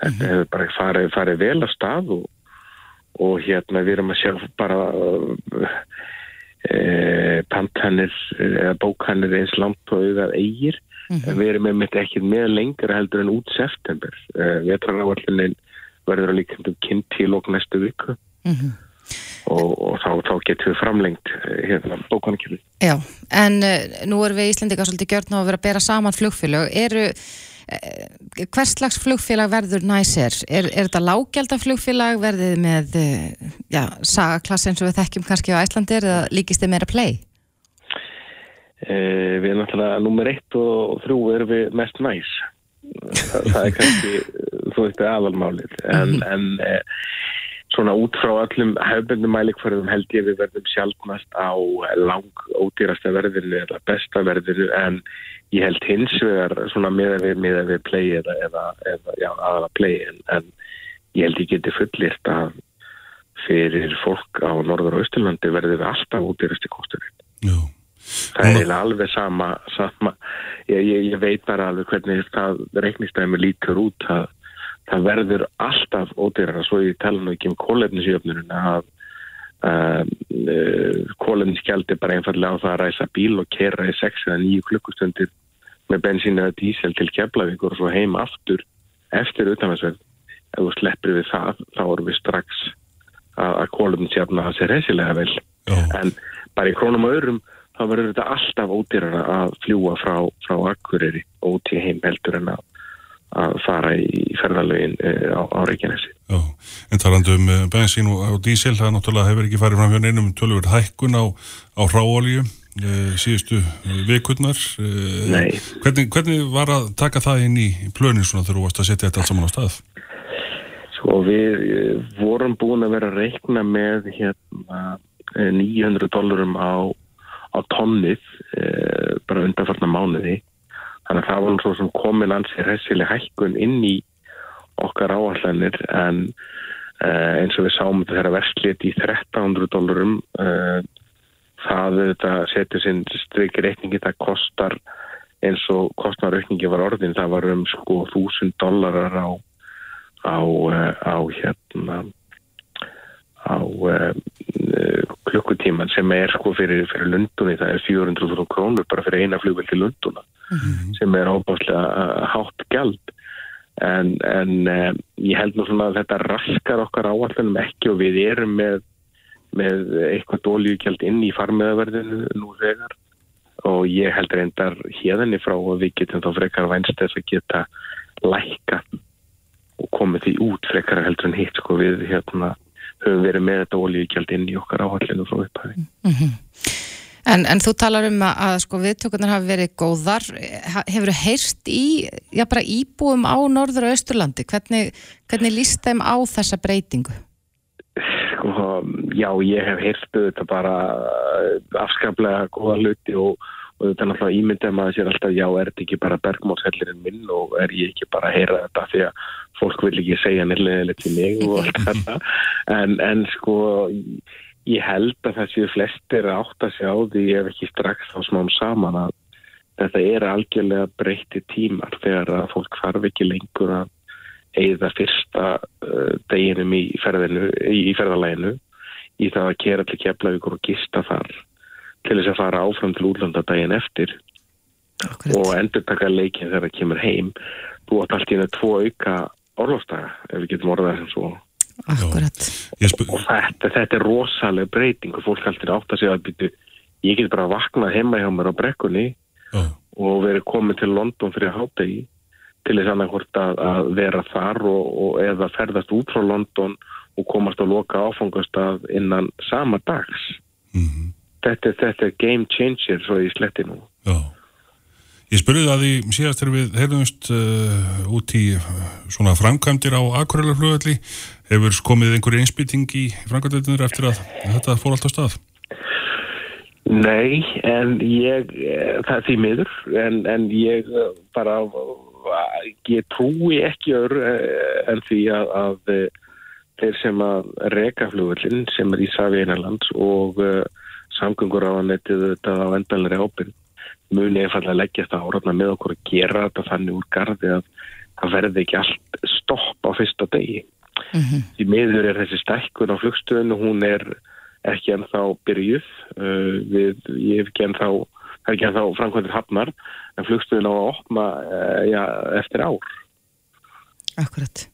þetta mm -hmm. hefur bara farið, farið vel að stað og, og hérna við erum að sjá bara e, pantannir eða bókannir eins langt og auðvitað eigir mm -hmm. við erum með mitt ekki með lengra heldur en út september e, vetranávallunin verður að líka um kynnt til okkur næstu viku mm -hmm. Og, og þá, þá getur við framlengt hérna bókannakjölu Já, en nú erum við Íslandika svolítið gjörn á að vera að bera saman flugfélög eru Eh, hvers slags flugfélag verður næsir? Er, er þetta lágjaldaflugfélag verðið með eh, já, sagaklass eins og við þekkjum kannski á Æslandir eða líkist þið meira play? Eh, við erum náttúrulega nummer 1 og 3 erum við mest næs það, það er kannski þú veist aðalmálið en, mm -hmm. en eh, svona út frá öllum hefbundum mælikfærðum held ég við verðum sjálfnast á lang ódýrasta verðinu eða besta verðinu en ég held hins vegar svona með að við, með að við play eða, eða, eða já, aðala play en, en ég held ég geti fullirt að fyrir fólk á Norður og Östurlandi verði við alltaf útýrasti kosturinn það er alveg sama, sama. Ég, ég, ég veit bara alveg hvernig það reiknistæmi lítur út að það verður alltaf ódýrara svo ég tala nú ekki um kólefnisjöfnurinn að Uh, uh, kólefnisgjaldi bara einfallega á það að ræsa bíl og kera í 6 eða 9 klukkustundir með bensín eða dísel til keflavíkur og svo heim aftur eftir utanvæðsverð ef þú sleppir við það þá erum við strax að, að kólumn sérna að sé reysilega vel Já. en bara í krónum og öðrum þá verður þetta alltaf ódýrara að fljúa frá, frá akkuriri til heim heldur en að, að fara í ferðalögin uh, á, á Reykjanesi. Já, en talandu um eh, bensín og, og dísel það náttúrulega hefur ekki farið fram hjá neinum. Tölur hækkun á, á ráolju Eh, síðustu eh, vikurnar. Eh, hvernig, hvernig var að taka það inn í plönin svona þegar þú varst að setja þetta allt saman á stað? Sko við vorum búin að vera að reikna með hérna 900 dólarum á, á tonnið bara undanfarnar mánuði þannig að það var svo sem komin ansið resileg hækkun inn í okkar áallanir en eins og við sáum þetta verslið í 1300 dólarum það þetta setur sinn streykir reikningi það kostar eins og kostnaraukningi var orðin það var um sko þúsund dollarar á á, eh, á hérna á uh, klukkutíman sem er sko fyrir, fyrir Lundunni það er 400 krónur bara fyrir eina flugvel til Lunduna mm -hmm. sem er ábáslega uh, hátt gæld en, en uh, ég held nú svona að þetta raskar okkar áallunum ekki og við erum með með eitthvað dólíugjald inn í farmiðaverðinu nú þegar og ég held reyndar hérðinni frá að við getum þá frekar vænst þess að geta lækka og komið því út frekar heldur en hitt sko við hérna höfum verið með þetta ólíugjald inn í okkar áhaldinu frá upphæfi. Mm -hmm. En, en þú talar um að, að sko, viðtökunar hafi verið góðar. Hefur þau heyrst í, já bara íbúum á Norður og Östurlandi? Hvernig, hvernig líst þeim á þessa breytingu? sko, já, ég hef heyrstu þetta bara afskaplega góða hluti og, og þetta er náttúrulega ímyndið maður sér alltaf, já, er þetta ekki bara bergmálshellirinn minn og er ég ekki bara að heyra þetta því að fólk vil ekki segja nýrlega til mig og allt þetta. En, en sko ég held að þessi flestir átt að sjá því hef ekki strax á smám saman að þetta er algjörlega breytti tímar þegar að fólk farf ekki lengur að eigða fyrsta uh, deginum í ferðalæginu í það að kera til keflavíkur og gista þar til þess að fara áfram til útlanda daginn eftir Akkurat. og endur taka leikin þegar það kemur heim þú átt allt í það tvo auka orðlófstaga ef við getum orðað sem svo Akkurat og þetta, þetta er rosalega breyting og fólk alltaf átt að segja að byrju, ég get bara vaknað heima hjá mér á brekkunni Já. og verið komið til London fyrir hátegi til þess annarkort að, að vera þar og, og eða ferðast út frá London og komast að loka áfangastað innan sama dags. Mm -hmm. Þetta, þetta er game changer svo í sletti nú. Já. Ég spurði það í síðast þegar við hefðumst uh, út í uh, svona framkvæmdir á Akureylarflugöldi. Hefur komið einhverju einspýting í framkvæmdirnir eftir að þetta fór allt á stað? Nei, en ég, eh, það er því miður, en, en ég bara ég trúi ekki öru en því að, að þeir sem að reka flugvöldin sem er í Savi Einarlands og uh, samgöngur á að netið þetta á endalari ábyrg muni einfallega leggja þetta áratna með okkur að gera þetta þannig úr gardi að það verði ekki allt stopp á fyrsta degi. Mm -hmm. Því miður er þessi stækkun á flugstöðinu, hún er ekki ennþá byrjuð, uh, við, ég hef ekki ennþá, það er ekki ennþá framkvæmdur hafnar, en flugstöðinu á að opna uh, ja, eftir ár. Akkurat.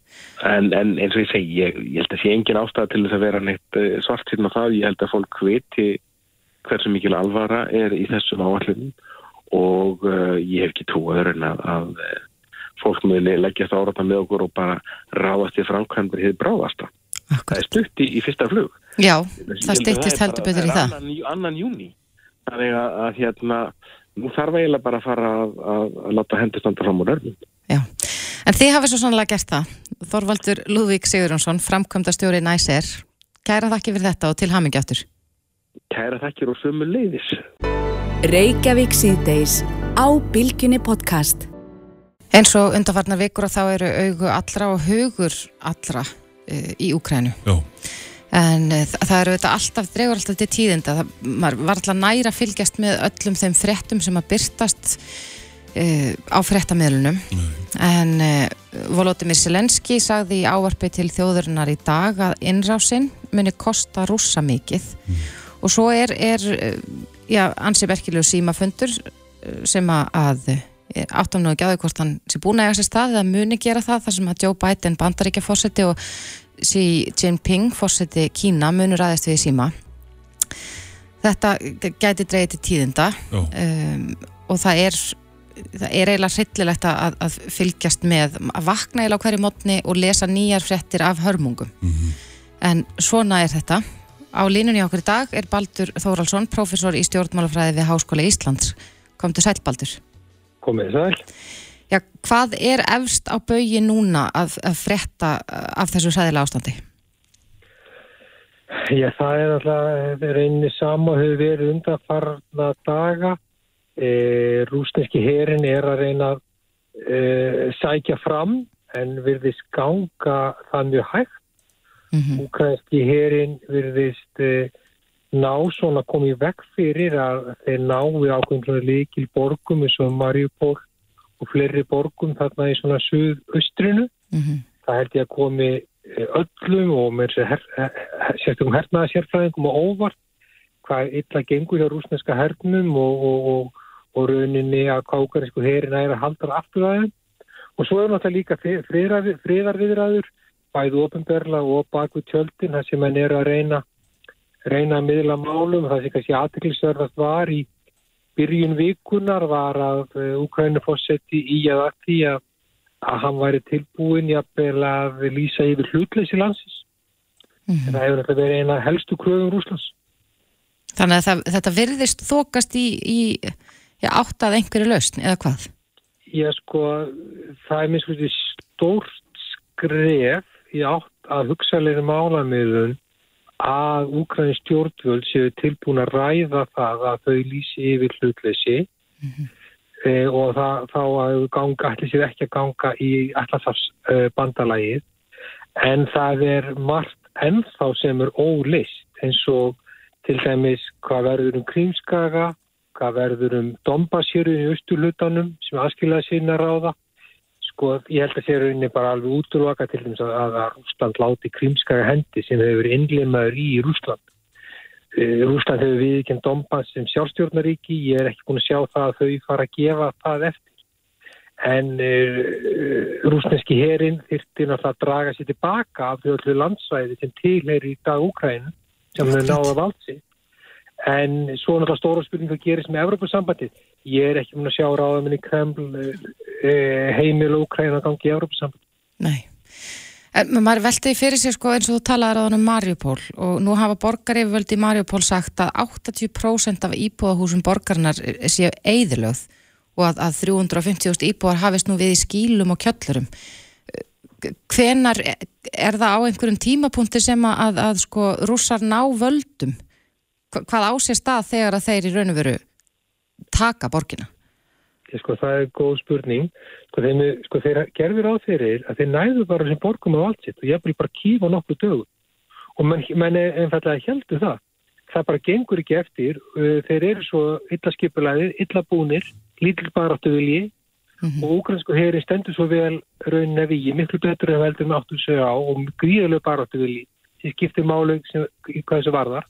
En, en eins og ég segi, ég, ég held að sé engin ástæða til þess að vera neitt uh, svart síðan á það, ég held að fólk viti hversu mikil alvara er í þessum áallunum og uh, ég hef ekki trúið að, að, að uh, fólk muni leggjast áratna með okkur og bara ráðast í framkvæmdur hér bráðasta. Akkurat. Það er stutt í, í fyrsta flug. Já, það, það styrtist heldur betur í það. Það er annan, annan júni. Þannig að, að hérna, nú þarf eiginlega bara að fara að láta hendur standa fram á nörnum. Já, en þið hafið svo sannlega gert það. Þorvaldur Lúðvík Sigurjónsson, framkvæmdastjóri Næser. Kæra þakki fyrir þetta og til hamingjáttur. Kæra þakkir og sömu leiðis. Reykjavík síðdeis á Bilginni podcast. Eins og undarfarnar vikur og þá eru augu allra og hugur allra uh, í Úkrænu. Já. En uh, það eru þetta alltaf, dregur alltaf til tíðinda. Það var alltaf næra að fylgjast með öllum þeim frettum sem að byrtast uh, á frettamiðlunum. En Volodymyr Selenski sagði í ávarpi til þjóðurinnar í dag að innrásinn muni kosta rúsa mikið. Mm. Og svo er, er já, ansi verkilegu símafundur eh, sem að eh, áttum nú ekki á því hvort hann sé búin að eiga sér stað eða muni gera það þar sem að Joe Biden bandaríkja fórseti og Xi Jinping fórseti Kína munur aðeins við síma. Þetta gæti dreyið til tíðinda um, og það er það er eiginlega hryllilegt að, að fylgjast með, að vakna eiginlega hverju mótni og lesa nýjar frettir af hörmungum. Mm -hmm. en svona er þetta Á línunni okkur í dag er Baldur Þóraldsson, professor í stjórnmálafræði við Háskóla Íslands. Komdu sæl, Baldur. Komið sæl. Já, hvað er efst á baui núna að, að fretta uh, af þessu sæðilega ástandi? Já, það er alltaf reynið sama hefur verið undanfarna daga. E, rúsneski herin er að reyna að e, sækja fram en virðist ganga það mjög hægt Mm -hmm. Úkrænski herin virðist eh, ná svona komið vekk fyrir að þeir ná við svona líkil borgum eins og Mariupol og fleiri borgum þarna í svona suðaustrinu. Mm -hmm. Það held ég að komi eh, öllum og með her, sérstökum hernaða sérfræðingum og óvart hvað illa gengur hjá rúsneska hernum og, og, og, og rauninni að kákarísku herin er að halda aftur aðeins. Og svo er náttúrulega líka friðarviðræður bæðu ofinberla og baku tjöldin þar sem henn er að reyna reyna að miðla málum það sem kannski aðtiklisverðast var í byrjun vikunar var að Ukrænu eh, í að því að, að hann væri tilbúin jafnvel að lýsa yfir hlutleysi landsins mm -hmm. en það hefur alltaf verið eina helstu kröðum Rúslands Þannig að það, þetta virðist þokast í, í já, átt að einhverju lausn eða hvað? Já sko það er minnst stórt skref í átt að hugsalegri málamiðun að Úkræni stjórnvöld séu tilbúin að ræða það að þau lýsi yfir hlutleysi. Mm -hmm. e, og það, þá að ganga, allir séu ekki að ganga í allarsafs e, bandalagið en það er margt ennþá sem er ólist eins og til dæmis hvað verður um krímskaga, hvað verður um dombasjörðin í austurlutanum sem aðskiljaði sína ráða sko, ég held að sé rauninni bara alveg útrúaka til þess að, að Rúsland láti krimskaga hendi sem hefur innlimaður í Rúsland. Eh, Rúsland hefur viðkjönd Dombas sem sjálfstjórnaríki, ég er ekki búin að sjá það að þau fara að gefa það eftir. En uh, rúsneski herin þyrtti náttúrulega að draga sér tilbaka af því öllu landsvæði sem tilheyri í dag Úkræn sem þau náða valdsi. En svo náttúrulega stóra spurninga gerist með Evropasambandið. Ég er ekki mun að sjá ráðamenni Kreml Eh, heimil og Ukraina gangi í Európa-samband. Nei. En maður veltiði fyrir sér sko eins og þú talaði ráðan um Mariupól og nú hafa borgaryfirvöldi í Mariupól sagt að 80% af íbúðahúsum borgarnar séu eðilögð og að, að 350.000 íbúðar hafist nú við í skílum og kjöllurum. Hvenar er það á einhverjum tímapunkti sem að, að, sko rússar ná völdum? Hvað ásést það þegar að þeir í raun og veru taka borgina? Sko, það er góð spurning. Sko, þeim, sko, þeir gerður á þeirrir að þeir næðu bara sem borgum á allt sitt og ég vil bara kýfa nokkuð dögum. Og menn, menn er einfallega heldur það. Það bara gengur ekki eftir. Uh, þeir eru svo illa skipulæðir, illa búnir, lítil baráttu vilji mm -hmm. og ukrainsku heyri stendur svo vel raunin ef ég, miklu betur en veldur með áttu segja á og gríðilega baráttu vilji sem skiptir málu í hvað þessu varðar.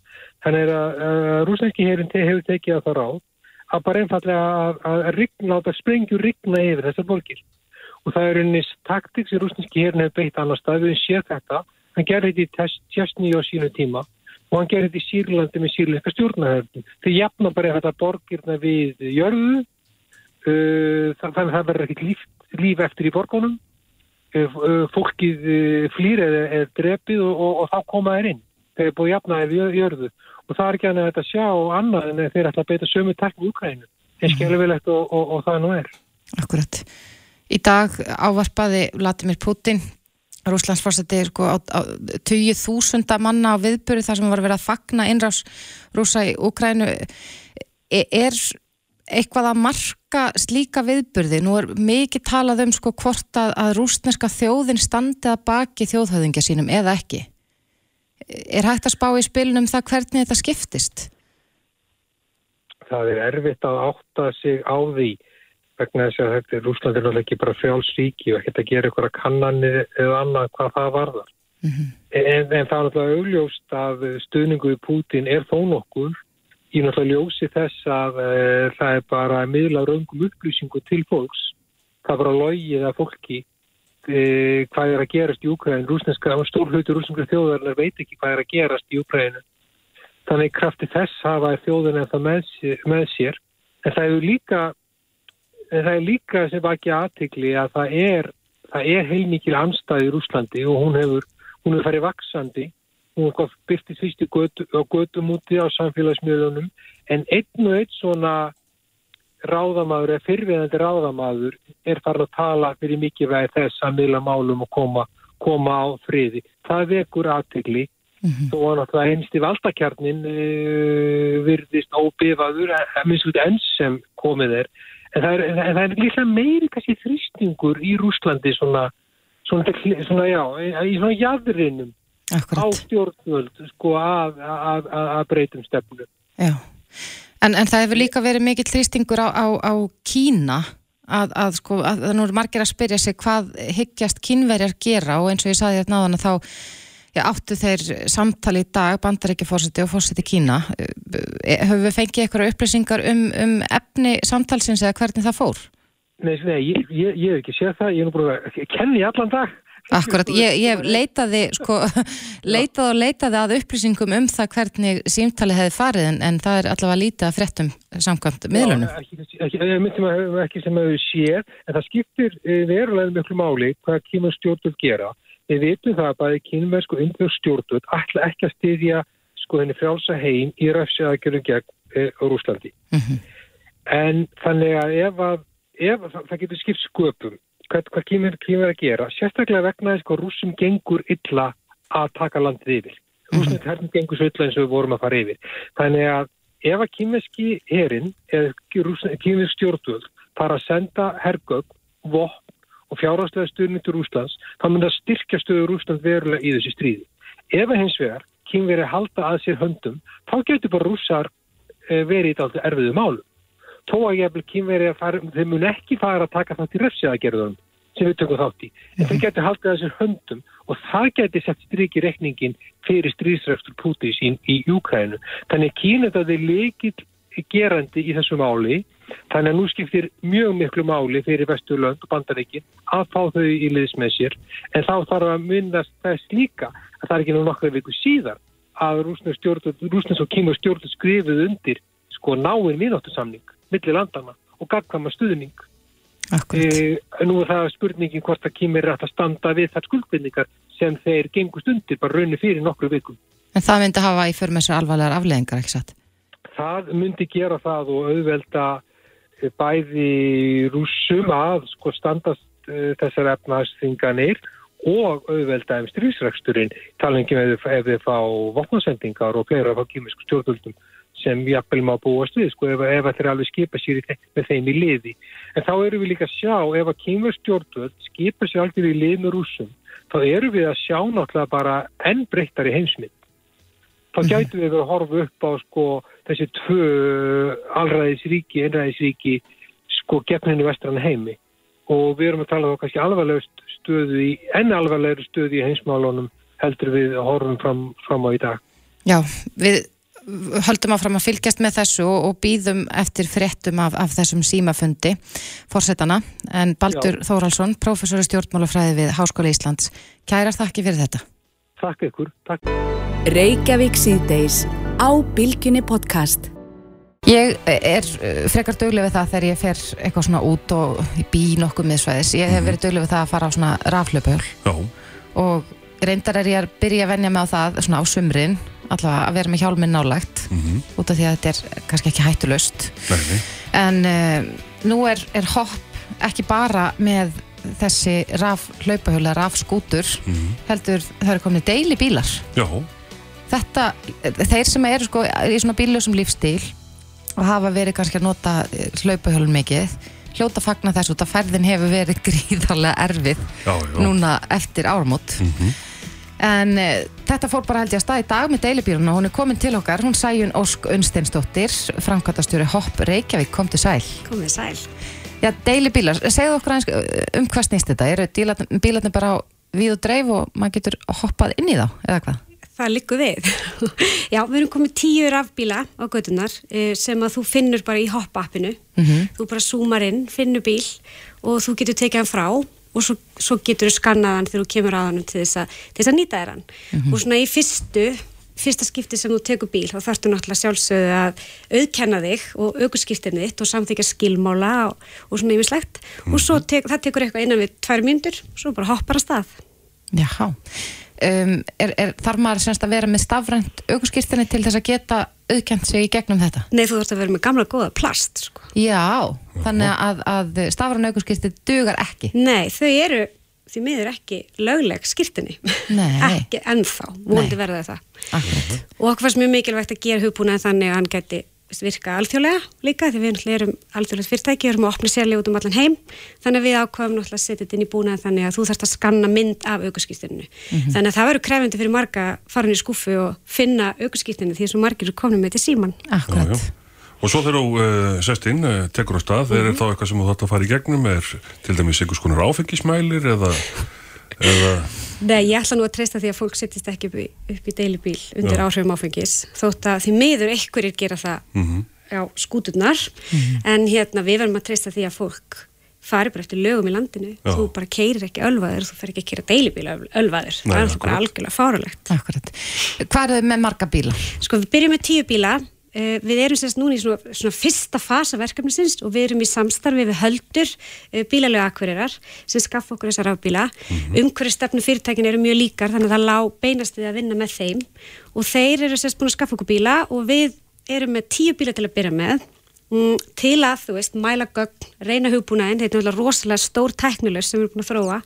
Þannig að uh, rúsnænski heyrin hefur tekið að það ráð að bara einfallega að, að rigna, að sprengju rigna yfir þessar borgir. Og það er einnig taktik sem rúsnænski heyrin hefur beitt annar stað við séð þetta. Hann gerði þetta í testni á sínu tíma og hann gerði þetta í Sýrlandi með sýrleika stjórnahöfn. Þeir jafna bara þetta borgirna við jörðu, uh, þannig að það verður ekkit líf, líf eftir í borgunum. Uh, fólkið uh, flýr eða, drefið og, og, og þá koma þeir inn. Þeir er búið jafnaðið við jörðu og það er ekki að sjá annað en þeir ætla að beita sömu takk í Ukraínu. Það er skjálfilegt og, og, og það nú er. Akkurat. Í dag ávarpaði Vladimir Putin Rúslandsforseti er sko á, á 20.000 manna á viðböru þar sem var verið að fagna innrás rúsa í Ukrænu e, er eitthvað að marka slíka viðbörði? Nú er mikið talað um sko hvort að, að rúsneska þjóðin standið að baki þjóðhauðingja sínum eða ekki. Er hægt að spá í spilnum það hvernig þetta skiptist? Það er erfitt að átta sig á því vegna þess að þetta er Rúsland náttúrulega ekki bara frjálsríki og ekkert að gera ykkur að kannanir eða annað hvað það varðar. Mm -hmm. en, en það er náttúrulega augljóst að stuðningu í Pútin er þó nokkur í náttúrulega ljósi þess að e, það er bara miðla raungum upplýsingu til fólks. Það var að logið að fólki e, hvað er að gerast í Úkræðin. Rúsneska, stór hlutur rúsneska þjóðarnar veit ekki hvað er að gerast í Úkræðinu. Þannig krafti þess hafa þjóðin en það með með sér. En það hefur líka en það er líka sem ekki aðtikli að það er, það er heilmikil anstæði í Rúslandi og hún hefur, hún hefur farið vaksandi hún hefur byrtið fyrst í götu, götum úti á samfélagsmiðlunum en einn og einn svona ráðamadur eða fyrfiðandi ráðamadur er farin að tala fyrir mikið vegi þess að miðla málum og koma, koma á friði. Það vekur aðtikli mm -hmm. þó að náttúrulega einst í valdakjarnin uh, eh, virðist óbifaður enn sem komið er En það er, en það er líka meiri kannski þrýstingur í Rúslandi svona, svona, svona já, í svona jæðurinnum á stjórnvöld sko að, að, að breytum stefnu. Já, en, en það hefur líka verið mikill þrýstingur á, á, á Kína að, að sko, að nú er margir að spyrja sig hvað higgjast kínverjar gera og eins og ég saði þetta náðan að þá Já, áttu þeir samtali í dag, bandaríkjafórseti og fórseti Kína. Höfum við fengið eitthvað upplýsingar um, um efni samtalsins eða hvernig það fór? Nei, nei ég, ég, ég hef ekki séð það, ég er nú bara að kenni allan dag. Akkurat, ég, ég leitaði, sko, leitaði og leitaði að upplýsingum um það hvernig símtali hefði farið en, en það er allavega lítið að frettum samkvæmt miðlunum. Já, ekki, ekki, ekki, ekki sem að við séð, en það skiptir eh, verulega mjög máli hvað kýmur stjórnum gera Við veitum það að bæði kynversk og innbjörg stjórnvöld ætla ekki að styðja sko henni frjálsa heim í röfsiðagjörðum gegn e, Rúslandi. Mm -hmm. En þannig að ef, að, ef það getur skipt sköpum, hvað, hvað kynverð að gera, sérstaklega vegna þess að rúsum gengur illa að taka landið yfir. Rúsum mm -hmm. herrum gengur svo illa eins og við vorum að fara yfir. Þannig að ef að kynverski herin eða kynversk stjórnvöld fara að senda hergögg, vopn og fjárháslega stuðning til Rúslands, þá mun það styrkja stöður Rúsland verulega í þessi stríði. Ef að hins vegar kynveri halda að sér höndum, þá getur bara rússar eh, verið í þetta erfiðu málu. Tó að ég hefði kynveri að fara, þeir mun ekki fara að taka það til refsiðagerðunum sem við tökum þátt í. En þeir getur haldið sér höndum og það getur sett stryk í rekningin fyrir stríðsrefstur Pútis í, í Júkrænu. Þannig að Kína þetta er leikil gerandi í þessu máli Þannig að nú skiptir mjög miklu máli fyrir Vesturlönd og Bandaríkin að fá þau í liðs með sér en þá þarf að myndast þess líka að það er ekki nú nokkru viku síðar að Rúsnes og Kíma stjórnum skrifuð undir sko náinn viðnáttusamning millir landana og gagkama stuðning. E, nú er það spurningin hvort að Kíma er að standa við þar skuldbindningar sem þeir gengust undir bara raunir fyrir nokkru vikum. En það myndi hafa í förmessu alvarlegar afleðingar, ekki satt? Það myndi gera það og auðvelda bæði rúsum að sko standast uh, þessar efnaðsþinganir og auðvelda um strísræksturinn talingum ef þið fá vopnarsendingar og fleira frá kýmisku stjórnvöldum sem jafnvel má búast við sko ef, ef þeir alveg skipa sér með þeim í liði. En þá eru við líka að sjá ef að kýmverstjórnvöld skipa sér aldrei í lið með rúsum þá eru við að sjá náttúrulega bara enn breyttar í heimsmynd. Þá mhm. gætu við að horfa upp á sko þessi tvö allræðisríki, einræðisríki sko gegn henni vestrann heimi og við erum að tala um kannski alvarlegust stöðu í, enn alvarlegur stöðu í heimsmálunum heldur við að horfum fram, fram á í dag. Já, við höldum að fram að fylgjast með þessu og, og býðum eftir fréttum af, af þessum símafundi fórsetana en Baldur Já. Þóraldsson, professor í stjórnmálafræði við Háskóla Íslands, kærar þakki fyrir þetta. Takk ykkur, takk. Reykjavík síðdeis á Bilginni podcast. Ég er frekar dögleg við það þegar ég fer eitthvað svona út og bý nokkuð miðsvæðis. Ég hef mhm. verið dögleg við það að fara á svona raflöpuhjól og reyndar er ég að byrja að venja mig á það svona á sumrin, allavega að vera með hjálminn nálægt mm -hmm. út af því að þetta er kannski ekki hættulöst. En uh, nú er, er hopp ekki bara með þessi raflöpuhjól eða rafskútur, mm -hmm. heldur það eru komin deili bílar. Já. Þetta, þeir sem eru sko í svona bíljósum lífstíl og hafa verið kannski að nota eh, hlaupahjólun mikið hljóta fagna þess út að ferðin hefur verið gríðarlega erfið já, já. núna eftir ármót mm -hmm. En e, þetta fór bara held ég að stað í dag með deilibýruna og hún er komin til okkar hún Sæjun Ósk Unsteinsdóttir framkvæmtastjóri Hopp Reykjavík, kom til sæl komið sæl Já, deilibýlar, segðu okkur eins um hvað snýst þetta eru bílarnir bara á við og dreif og maður getur hoppað inn í þá, eða hvað? það likur við. Já, við erum komið tíu rafbíla á gödunar eh, sem að þú finnur bara í hopp-appinu. Mm -hmm. Þú bara zoomar inn, finnur bíl og þú getur tekið hann frá og svo, svo getur þú skannað hann þegar þú kemur að hann til þess að, til þess að nýta þér hann. Mm -hmm. Og svona í fyrstu, fyrsta skipti sem þú tekur bíl, þá þarfst þú náttúrulega sjálfsögðu að auðkenna þig og aukurskiptinu þitt og samþykja skilmála og, og svona yfirslegt. Mm -hmm. Og svo tek, það tekur eitthvað innan við tvær myndur og svo bara hoppar að stað. Jáhá. Um, er, er, þarf maður semst að vera með stafrænt aukurskýrstinni til þess að geta auðkjent sig í gegnum þetta? Nei, þú þurft að vera með gamla góða plast sko. Já, þannig að, að stafrænt aukurskýrsti dugar ekki Nei, þau eru því miður ekki lögleg skýrtinni ekki ennþá, múndi verða það Akkurat. og okkur fannst mjög mikilvægt að gera hugbúna þannig að hann geti virka alþjóðlega líka því við erum alþjóðlega fyrirtæki, við erum að opna sérlega út um allan heim þannig að við ákvæmum náttúrulega að setja þetta inn í búnaði þannig að þú þarfst að skanna mynd af aukurskýrtinu. Mm -hmm. Þannig að það verður krefindi fyrir marga farin í skuffu og finna aukurskýrtinu því að margir eru komin með til síman. Akkurat. Já, já. Og svo þegar þú uh, sest inn, uh, tekur á stað, mm -hmm. er þá eitthvað sem þú þarfst að fara í gegnum, er til dæmis einhvers konar áfengismælir eða Eða... Nei, ég ætla nú að treysta því að fólk sittist ekki upp í, upp í deilibíl undir áhrifum áfengis þótt að því miður einhverjir gera það mm -hmm. á skúturnar mm -hmm. en hérna við verðum að treysta því að fólk fari bara eftir lögum í landinu Já. þú bara keirir ekki ölvaður þú fer ekki að keira deilibíl ölvaður Nei, það er alltaf bara algjörlega fáralegt Akkurat. Hvað er þau með marga bíla? Sko við byrjum með tíu bíla við erum sérst núna í svona, svona fyrsta fasa verkefnisins og við erum í samstarfi við höldur eh, bílalögu akverirar sem skaffa okkur þessar rafbíla. Mm -hmm. Umhverju stefnu fyrirtækin eru mjög líkar þannig að það lá beinast við að vinna með þeim og þeir eru sérst búin að skaffa okkur bíla og við erum með tíu bíla til að byrja með um, til að, þú veist, mæla gögn, reyna hugbúnaðin, þetta er náttúrulega rosalega stór tæknilegs sem við erum búin að þróa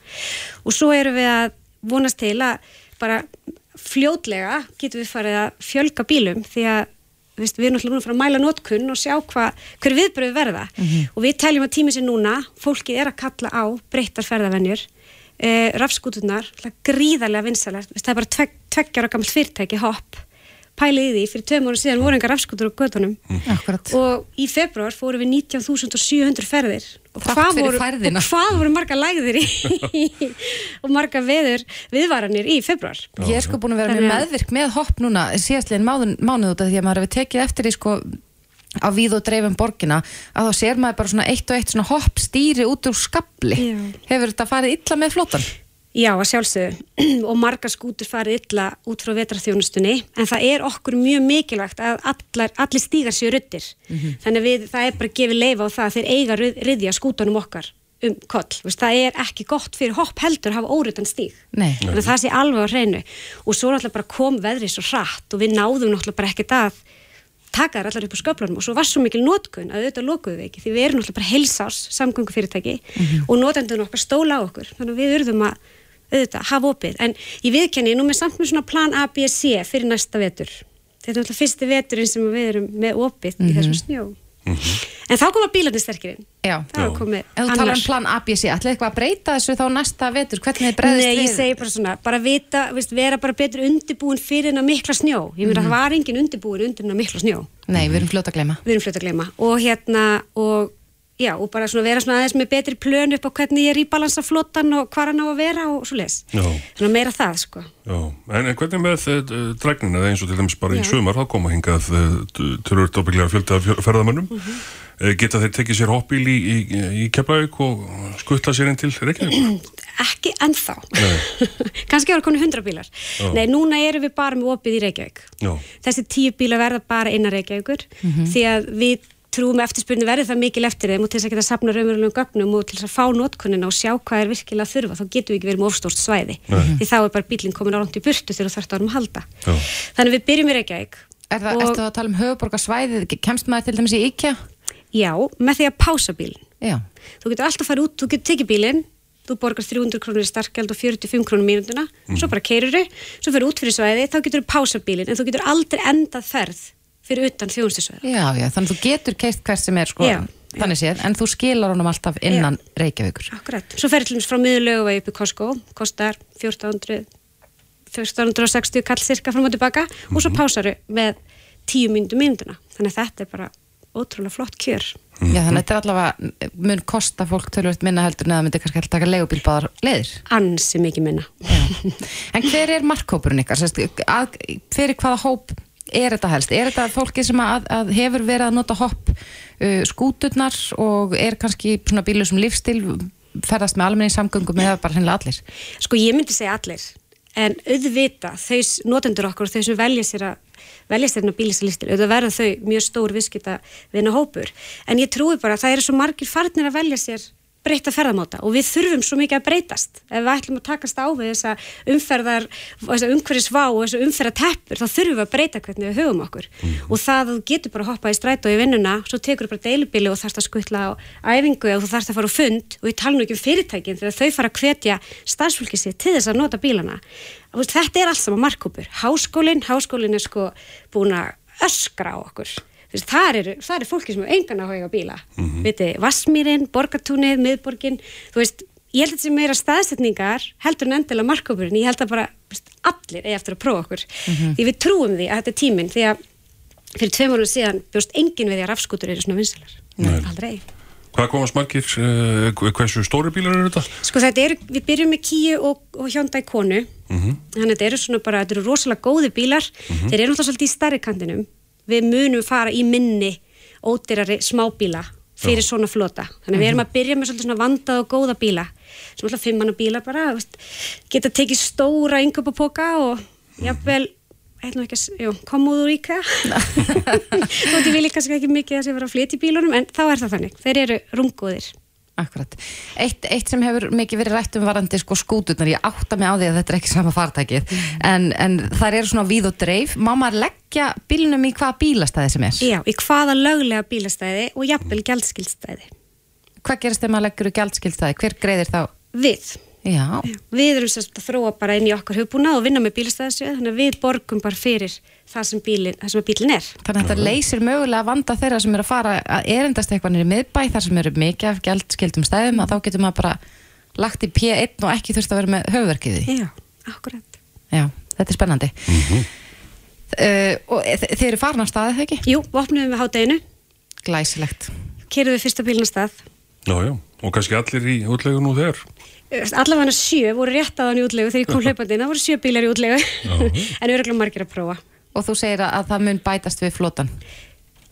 og svo erum við að vonast til að bara fljótlega getum við farið að fjölga bílum því að við erum náttúrulega búin að fara að mæla nótkunn og sjá hva, hver viðbröðu verða. Mm -hmm. og við teljum að tímið sér núna, fólkið er að kalla á breyttar ferðavennjur eh, rafskútunar, gríðarlega vinsalega, það er bara tveg, tveggjar og gammalt fyrirtæki hopp pælið í því. Fyrir töm ára síðan voru engar rafskútur á gödunum mm. og í februar fóru við 19.700 ferðir hvað voru, hvað voru marga lægðir í og marga veður viðvaranir í februar Ég er sko búin að vera með meðvirk með hopp núna síðastlegin mánuð út af því að maður hefur tekið eftir því sko á við og dreifum borgina að þá sér maður bara svona eitt og eitt svona hopp stýri út úr skabli Já. hefur þetta farið illa með flótan? Já, að sjálfsögðu. Og marga skútur farið illa út frá vetraþjónustunni en það er okkur mjög mikilvægt að allar, allir stígar séu ruttir mm -hmm. þannig við, það er bara að gefa leifa á það að þeir eiga riðja skútunum okkar um koll, það er ekki gott fyrir hopp heldur að hafa órutan stíg. Þannig að það sé alveg á hreinu. Og svo náttúrulega bara kom veðrið svo hratt og við náðum náttúrulega bara ekkert að taka þær allar upp á sköflunum. Og svo var svo mikil nótkun að auðvitað lokuðu við ekki því við erum náttúrulega bara heilsás samgöngu fyrirtæki mm -hmm. og nótendun okkar stóla á okkur. Þannig að við urðum að auðvitað, hafa opið, en ég viðkenni nú með samt með svona plan A, B, C fyrir næsta vetur. Þetta er alltaf fyrsti veturinn sem við erum með opið mm -hmm. í þessum mhm. snjó. Mm -hmm. en þá koma bílarnir sterkirinn Já, En þú talar um plan ABC, ætlaði eitthvað að breyta þessu þá næsta vetur, hvernig þið breyðist við? Nei, ég segi bara svona, bara vita, veist, vera bara betur undirbúin fyrir hennar mikla snjó. Ég myndi mm -hmm. að það var engin undirbúin undir hennar mikla snjó. Nei, við erum fljóta að glema Við erum fljóta að glema og hérna, og Já, og bara svona vera svona aðeins með betri plön upp á hvernig ég er í balansaflottan og hvað hann á að vera og svo les. Já. Þannig að meira það, sko. Já, en, en hvernig með uh, dregnina, eins og til dæmis bara Já. í sömur, þá koma hingað uh, eh, tölvöld ábygglega fjölda ferðamönnum. Mm -hmm. uh, geta þeir tekið sér hoppíl í, í, í Keflavík og skutta sér inn til Reykjavík? Ekki ennþá. Kanski ára konu hundra bílar. Já. Nei, núna erum við bara með opið í Reykjavík. Þessi tíu bílar verða bara innan Reykjavíkur mm -hmm. Að trúum eftirspurni verði það mikil eftir þeim og til þess að geta sapna raunverulegum gögnum og til þess að fá notkunina og sjá hvað er virkilega þurfa þá getum við ekki verið með ofstórt svæði Nei. því þá er bara bílinn komin á ránt í burtu þegar það þarf að halda Já. þannig við byrjum í Reykjavík Er það, og... að tala um höfuborgarsvæði kemst maður til dæmis í IKEA? Já, með því að pása bílinn þú getur alltaf að fara út, þú getur tekið bílinn þú borgar 300 krónur í starkjald og 45 krónur mínunduna, mm. svo bara keirur þau svo fyrir út fyrir svæði, þá getur þú pása bílinn en þú getur aldrei endað ferð fyrir utan þjónustisvæða. Já, já, þannig að þú getur keitt hvert sem er sko, já, þannig séð, en þú skilar honum alltaf innan já. Reykjavíkur. Akkurat, svo ferir til og meins frá miðurlegu upp í Costco, kostar 1400, 1460 kall cirka frá mjög tilbaka mm -hmm. og svo mhm. pásaru með 10 myndu mynduna, þannig að þetta er bara ótrúlega flott kjör. Mm -hmm. Já, þannig að þetta er allavega, mun kosta fólk tölvöld minna heldur en að það myndir kannski alltaf taka legubílbáðar leiðir? Ansi mikið minna. en hver er markkópurinn ykkar? Fyrir hvaða hóp er þetta helst? Er þetta fólki sem að, að hefur verið að nota hopp uh, skúturnar og er kannski svona bílu sem lífstil ferðast með almenni samgöngum eða bara hennilega allir? Sko ég myndi segja allir en auðvita þau notendur okkur þau sem velja sér að velja sér að bílisa lífstil, auðvitað verða þau mjög stór viðskipta vinna hópur en ég trúi bara að það eru svo margir farnir að velja sér breyta ferðamáta og við þurfum svo mikið að breytast. Ef við ætlum að takast á við þessa umferðar, þessa umhverfisvá og þessa umferðateppur, þá þurfum við að breyta hvernig við höfum okkur. Mm. og það að þú getur bara að hoppa í stræt og í vinnuna, svo tekur þú bara deilubili og þarfst að skuttla á æfingu og þú þarfst að fara á fund og ég tala nú ekki um fyrirtækin þegar þau fara að hvetja starfsfólkið sér til þess að nota bílana. Þetta er allt saman markkópur háskólinn, háskólinn sko öskra á okkur Veist, það eru, er fólki sem hefur engan að hauga bíla mm -hmm. viti, Vassmýrin, Borgatúnið, Miðborgin þú veist, ég held að þetta sem meira staðsetningar heldur en endilega markkópurinn ég held að bara, veist, allir eigi eftir að prófa okkur mm -hmm. því við trúum því að þetta er tíminn því að fyrir tveim árum síðan bjóst engin við því að rafskútur eru svona vinsalar aldrei Hvað komast margir, uh, hversu stóri bílar eru þetta? Sko þetta eru, við byrjum með Kíu og, og Hyundai Konu mm -hmm. þannig að þetta eru svona bara, þetta eru rosalega góði bílar mhm. þeir eru náttúrulega svolítið í starri kantinum við munum fara í minni ódyrari smábíla fyrir svona flota. Þannig að við erum að byrja með svona vandað og góða bíla. Sem alltaf fimmanna bíla bara veist, geta tekið stóra yngöpapoka og jáfnvel komúður íka og því vil ég kannski ekki mikið að sé vera að flytja í bílunum en þá er það þannig, þeir eru rungóðir Akkurat. Eitt, eitt sem hefur mikið verið rætt um varandi sko skúturnar, ég átta mig á því að þetta er ekki sama fartækið, mm. en, en það eru svona víð og dreif. Má maður leggja bílunum í hvaða bílastæði sem er? Já, í hvaða löglega bílastæði og jafnvel gjaldskildstæði. Hvað gerist þegar maður leggur í gjaldskildstæði? Hver greiðir þá? Við. Já. Við erum sérst að þróa bara inn í okkar hugbúna og vinna með bílastæðisjöð, þannig að við borgum bara fyrir það sem bílinn bílin er. Þannig að þetta leysir mögulega að vanda þeirra sem er að fara að erindast eitthvað nýri miðbæ þar sem eru mikið af gældskildum stæðum að þá getur maður bara lagt í P1 og ekki þurft að vera með höfverkiði. Já, akkurat. Já, þetta er spennandi. Mm -hmm. uh, og þeir eru farin á staðið, þegar ekki? Jú, opnum við hátteginu. Glæsilegt. Kerðum við og allavega sjö voru rétt aðan í útlegu þegar ég kom hlaupandi það voru sjö bílar í útlegu en öruglega margir að prófa Og þú segir að það mun bætast við flotan?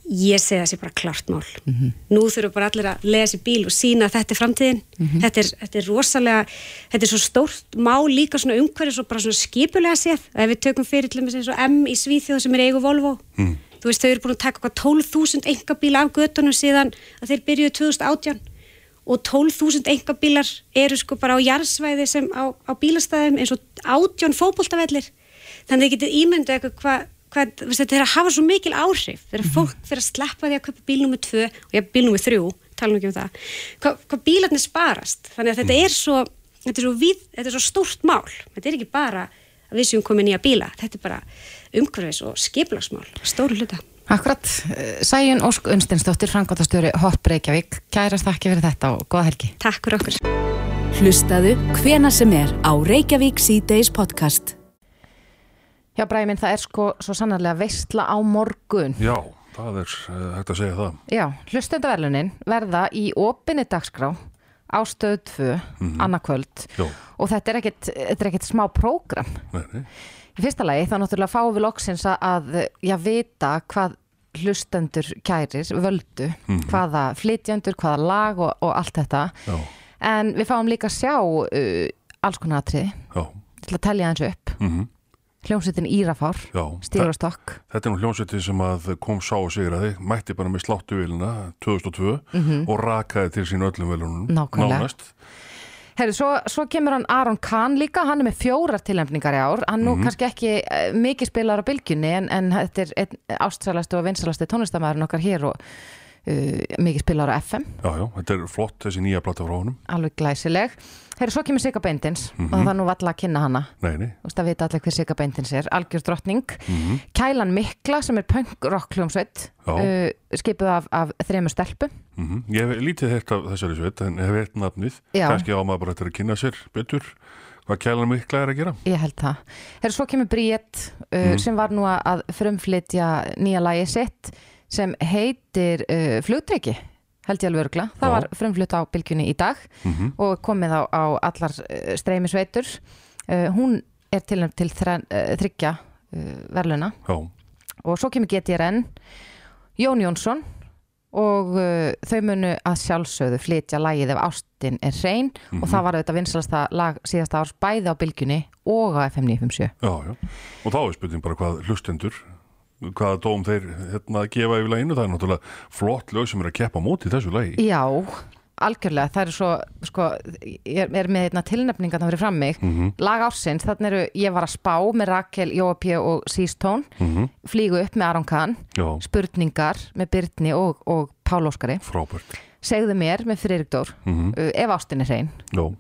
Ég segi það sé bara klart mál. Mm -hmm. Nú þurfum bara allir að lega sér bíl og sína að þetta er framtíðin. Mm -hmm. þetta, er, þetta er rosalega, þetta er svo stórt mál líka svona umhverfis og bara svona skipulega séð. Ef við tökum fyrir til þess að M í Svíþjóð sem er eigu Volvo, mm. þú veist þau eru búin að taka 12.000 engabíla af göttunum síðan að þeir byrjuðu 2018 og 12.000 engabílar eru sko bara á jarðsvæði sem á, á bílastæðum eins og átjón fókbóltavellir þannig að þið getið ímyndu eitthvað hvað hva, þetta er að hafa svo mikil áhrif þegar -hmm. fólk fyrir að sleppa því að köpa bíl nummið 2 og já, bíl nummið 3, tala nú ekki um það hvað, hvað bílarnir sparast þannig að þetta er svo þetta er svo, við, þetta er svo stórt mál þetta er ekki bara að við séum komið nýja bíla. Þetta er bara umhverfis og skiplagsmál, stóru hluta. Akkurat, Sæjun Ósk Unstinsdóttir, frangotastjóri Hopp Reykjavík, kærast þakki fyrir þetta og goða helgi. Takk fyrir okkur. Hlustaðu hvena sem er á Reykjavík C-Days podcast. Já, Bræði minn, það er sko svo sannarlega veistla á morgun. Já, það er uh, hægt að segja það. Já, hlustendaverlunin verða í opinni dagskrá á stöðu 2, mm -hmm. annarkvöld og þetta er er ekkit smá prógram. Nei, nei. Í fyrsta lagi þá náttúrulega fáum við loksins að já, vita hvað hlustendur kærir völdu, mm -hmm. hvaða flytjandur, hvaða lag og, og allt þetta. Já. En við fáum líka að sjá uh, alls konar aðtrið til að tellja hans upp. Mm -hmm. Hljómsveitin Írafár, Stígrastokk. Þetta er nú hljómsveitin sem kom sá og sigur að þið, mætti bara með sláttuvilina 2002 mm -hmm. og rakaði til sín öllum velunum. Nákvæmlega. Herru, svo, svo kemur hann Aron Kahn líka, hann er með fjórar tilnefningar í ár, hann nú mm kannski ekki uh, mikið spilar á bylgjunni en, en þetta er einn ástsælasti og vinsalasti tónlistamæðurinn okkar hér og mikið spilar á FM Já, já, þetta er flott þessi nýja platta frá honum. Alveg glæsileg. Herri, svo kemur Sigga Beindins mm -hmm. og það er nú valla að kynna hana. Nei, nei. Þú veist að vita allir hver Sigga Beindins er. Algjör drottning. Mm -hmm. Kælan Mikla sem er punk-rock hljómsveit uh, skipuð af, af þrejum stelpu mm -hmm. Ég hef lítið hirt af þessari sveit en hef hirt nafnið. Kanski á maður bara þetta að kynna sér betur hvað Kælan Mikla er að gera. Ég held það. Herri, svo kemur Bríett uh, sem var nú að frumflytja nýja lagi sitt sem heitir uh, flugtryggi held ég alveg örgla, það Já. var frumflutt á bylgjunni í dag mm -hmm. og komið á, á allar uh, streymisveitur uh, hún er til, til þræn, uh, þryggja uh, verluna Já. og svo kemur GTRN Jón Jónsson og uh, þau munu að sjálfsögðu flytja lagið ef ástin er hrein mm -hmm. og það var auðvitað vinsalasta lag síðasta árs bæði á bylgjunni og á FM 957 Já, já, og þá er spurning bara hvað hlustendur hvaða dóm þeir hérna, gefa yfir læginu, það er náttúrulega flott lög sem er að keppa móti þessu lægi Já, algjörlega, það er svo sko, ég er með hérna, tilnefninga það fyrir fram mig, mm -hmm. lag ársins þannig eru, ég var að spá með Rakel Jóapí og Sístón, mm -hmm. flígu upp með Aron Kahn, Já. spurningar með Byrni og, og Pál Óskari. Frábært. Segðu mér með Friðrikdór mm -hmm. ef ástin er hrein. Já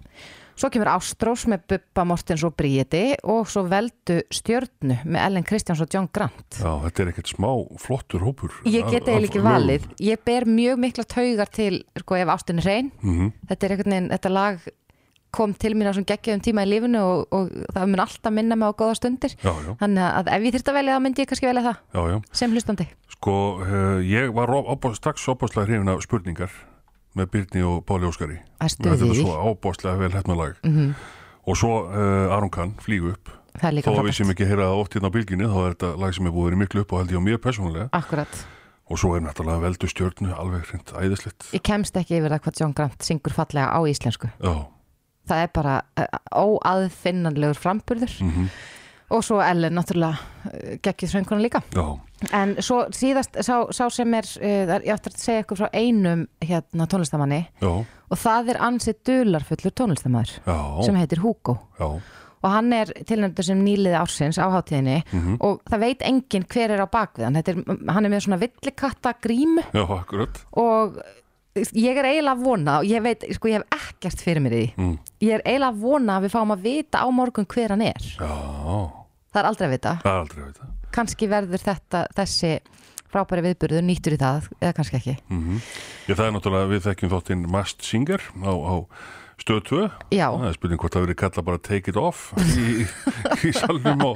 Svo kemur Ástrós með Bubba Mortens og Bríði og svo veldu stjörnu með Ellen Kristjáns og John Grant. Já, þetta er ekkert smá flottur hópur. Ég get eða ekki valið. Ég ber mjög mikla taugar til, sko, ef ástin er hrein. Mm -hmm. Þetta er einhvern veginn, þetta lag kom til mín á svona geggjum tíma í lífinu og, og það mun alltaf minna mig á góða stundir. Já, já. Þannig að ef ég þurft að velja það myndi ég kannski velja það. Já, já. Sem hlustandi. Sko, uh, ég var opá, strax opáslega hrifin af spurningar með Byrni og Páli Óskari. Þetta er svo ábáslega vel hérna lag. Mm -hmm. og svo uh, Aron Kahn flígu upp. Að við sem ekki heyra það oft hérna á bylginni þá er þetta lag sem er búið verið miklu upp og held ég á mér personlega Akkurat. og svo er náttúrulega veldu stjórnu alveg hreint æðislegt. Ég kemst ekki yfir það hvað John Grant syngur fallega á íslensku. Já. það er bara óaðfinnanlegur framburður. Mm -hmm. Og svo Ellen náttúrulega geggið sönguna líka Já. en svo síðast sá, sá sem er uh, ég ætti að segja ykkur frá einum hérna tónlistamanni Já. og það er ansið dularfullur tónlistamæður Já. sem heitir Hugo og hann er tilnæmdur sem nýliði ársins á hátíðinni mm -hmm. og það veit enginn hver er á bakvið hann er, hann er með svona villikatta Já, akkurat og ég er eiginlega að vona og ég veit, sko ég hef ekkert fyrir mér í mm. ég er eiginlega að vona að við fáum að vita á morgun hver hann er Já Það er aldrei að vita. Það aldrei að vita. Kanski verður þetta, þessi frábæri viðburður nýttur í það, eða kannski ekki. Mm -hmm. Já, það er náttúrulega, við þekkjum þáttinn Mast Singer á, á stöð 2. Já. Það er spurning hvort það verið kalla bara take it off í, í salnum á,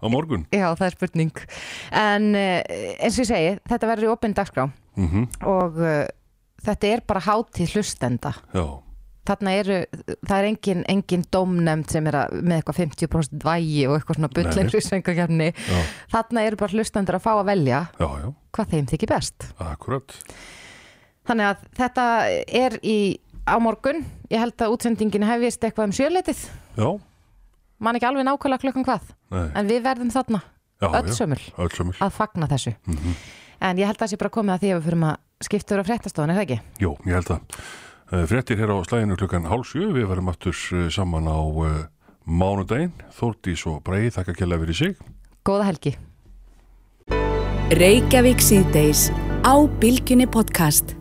á morgun. Já, það er spurning. En eins og ég segi, þetta verður í opinn dagskrá mm -hmm. og uh, þetta er bara hátíð hlustenda. Já. Þarna eru, það er engin, engin domnemnd sem er að, með eitthvað 50% vægi og eitthvað svona bullenri svengakefni. Þarna eru bara hlustendur að fá að velja já, já. hvað þeim þykir best. Akkurat. Þannig að þetta er í, á morgun. Ég held að útsendingin hefist eitthvað um sjöleitið. Já. Man ekki alveg nákvæmlega klukkan hvað. Nei. En við verðum þarna, öll sömul, að fagna þessu. Mm -hmm. En ég held að það sé bara komið að því að við fyrir að skipta úr á fréttastofan, er það ekki? Jú, ég held að. Fréttir hér á slæginu klukkan hálf sjö, við verðum aftur saman á uh, mánudaginn, Þórtís og Breið, þakka kjalla fyrir sig. Góða helgi. Reykjavík síðdeis á Bilginni podcast.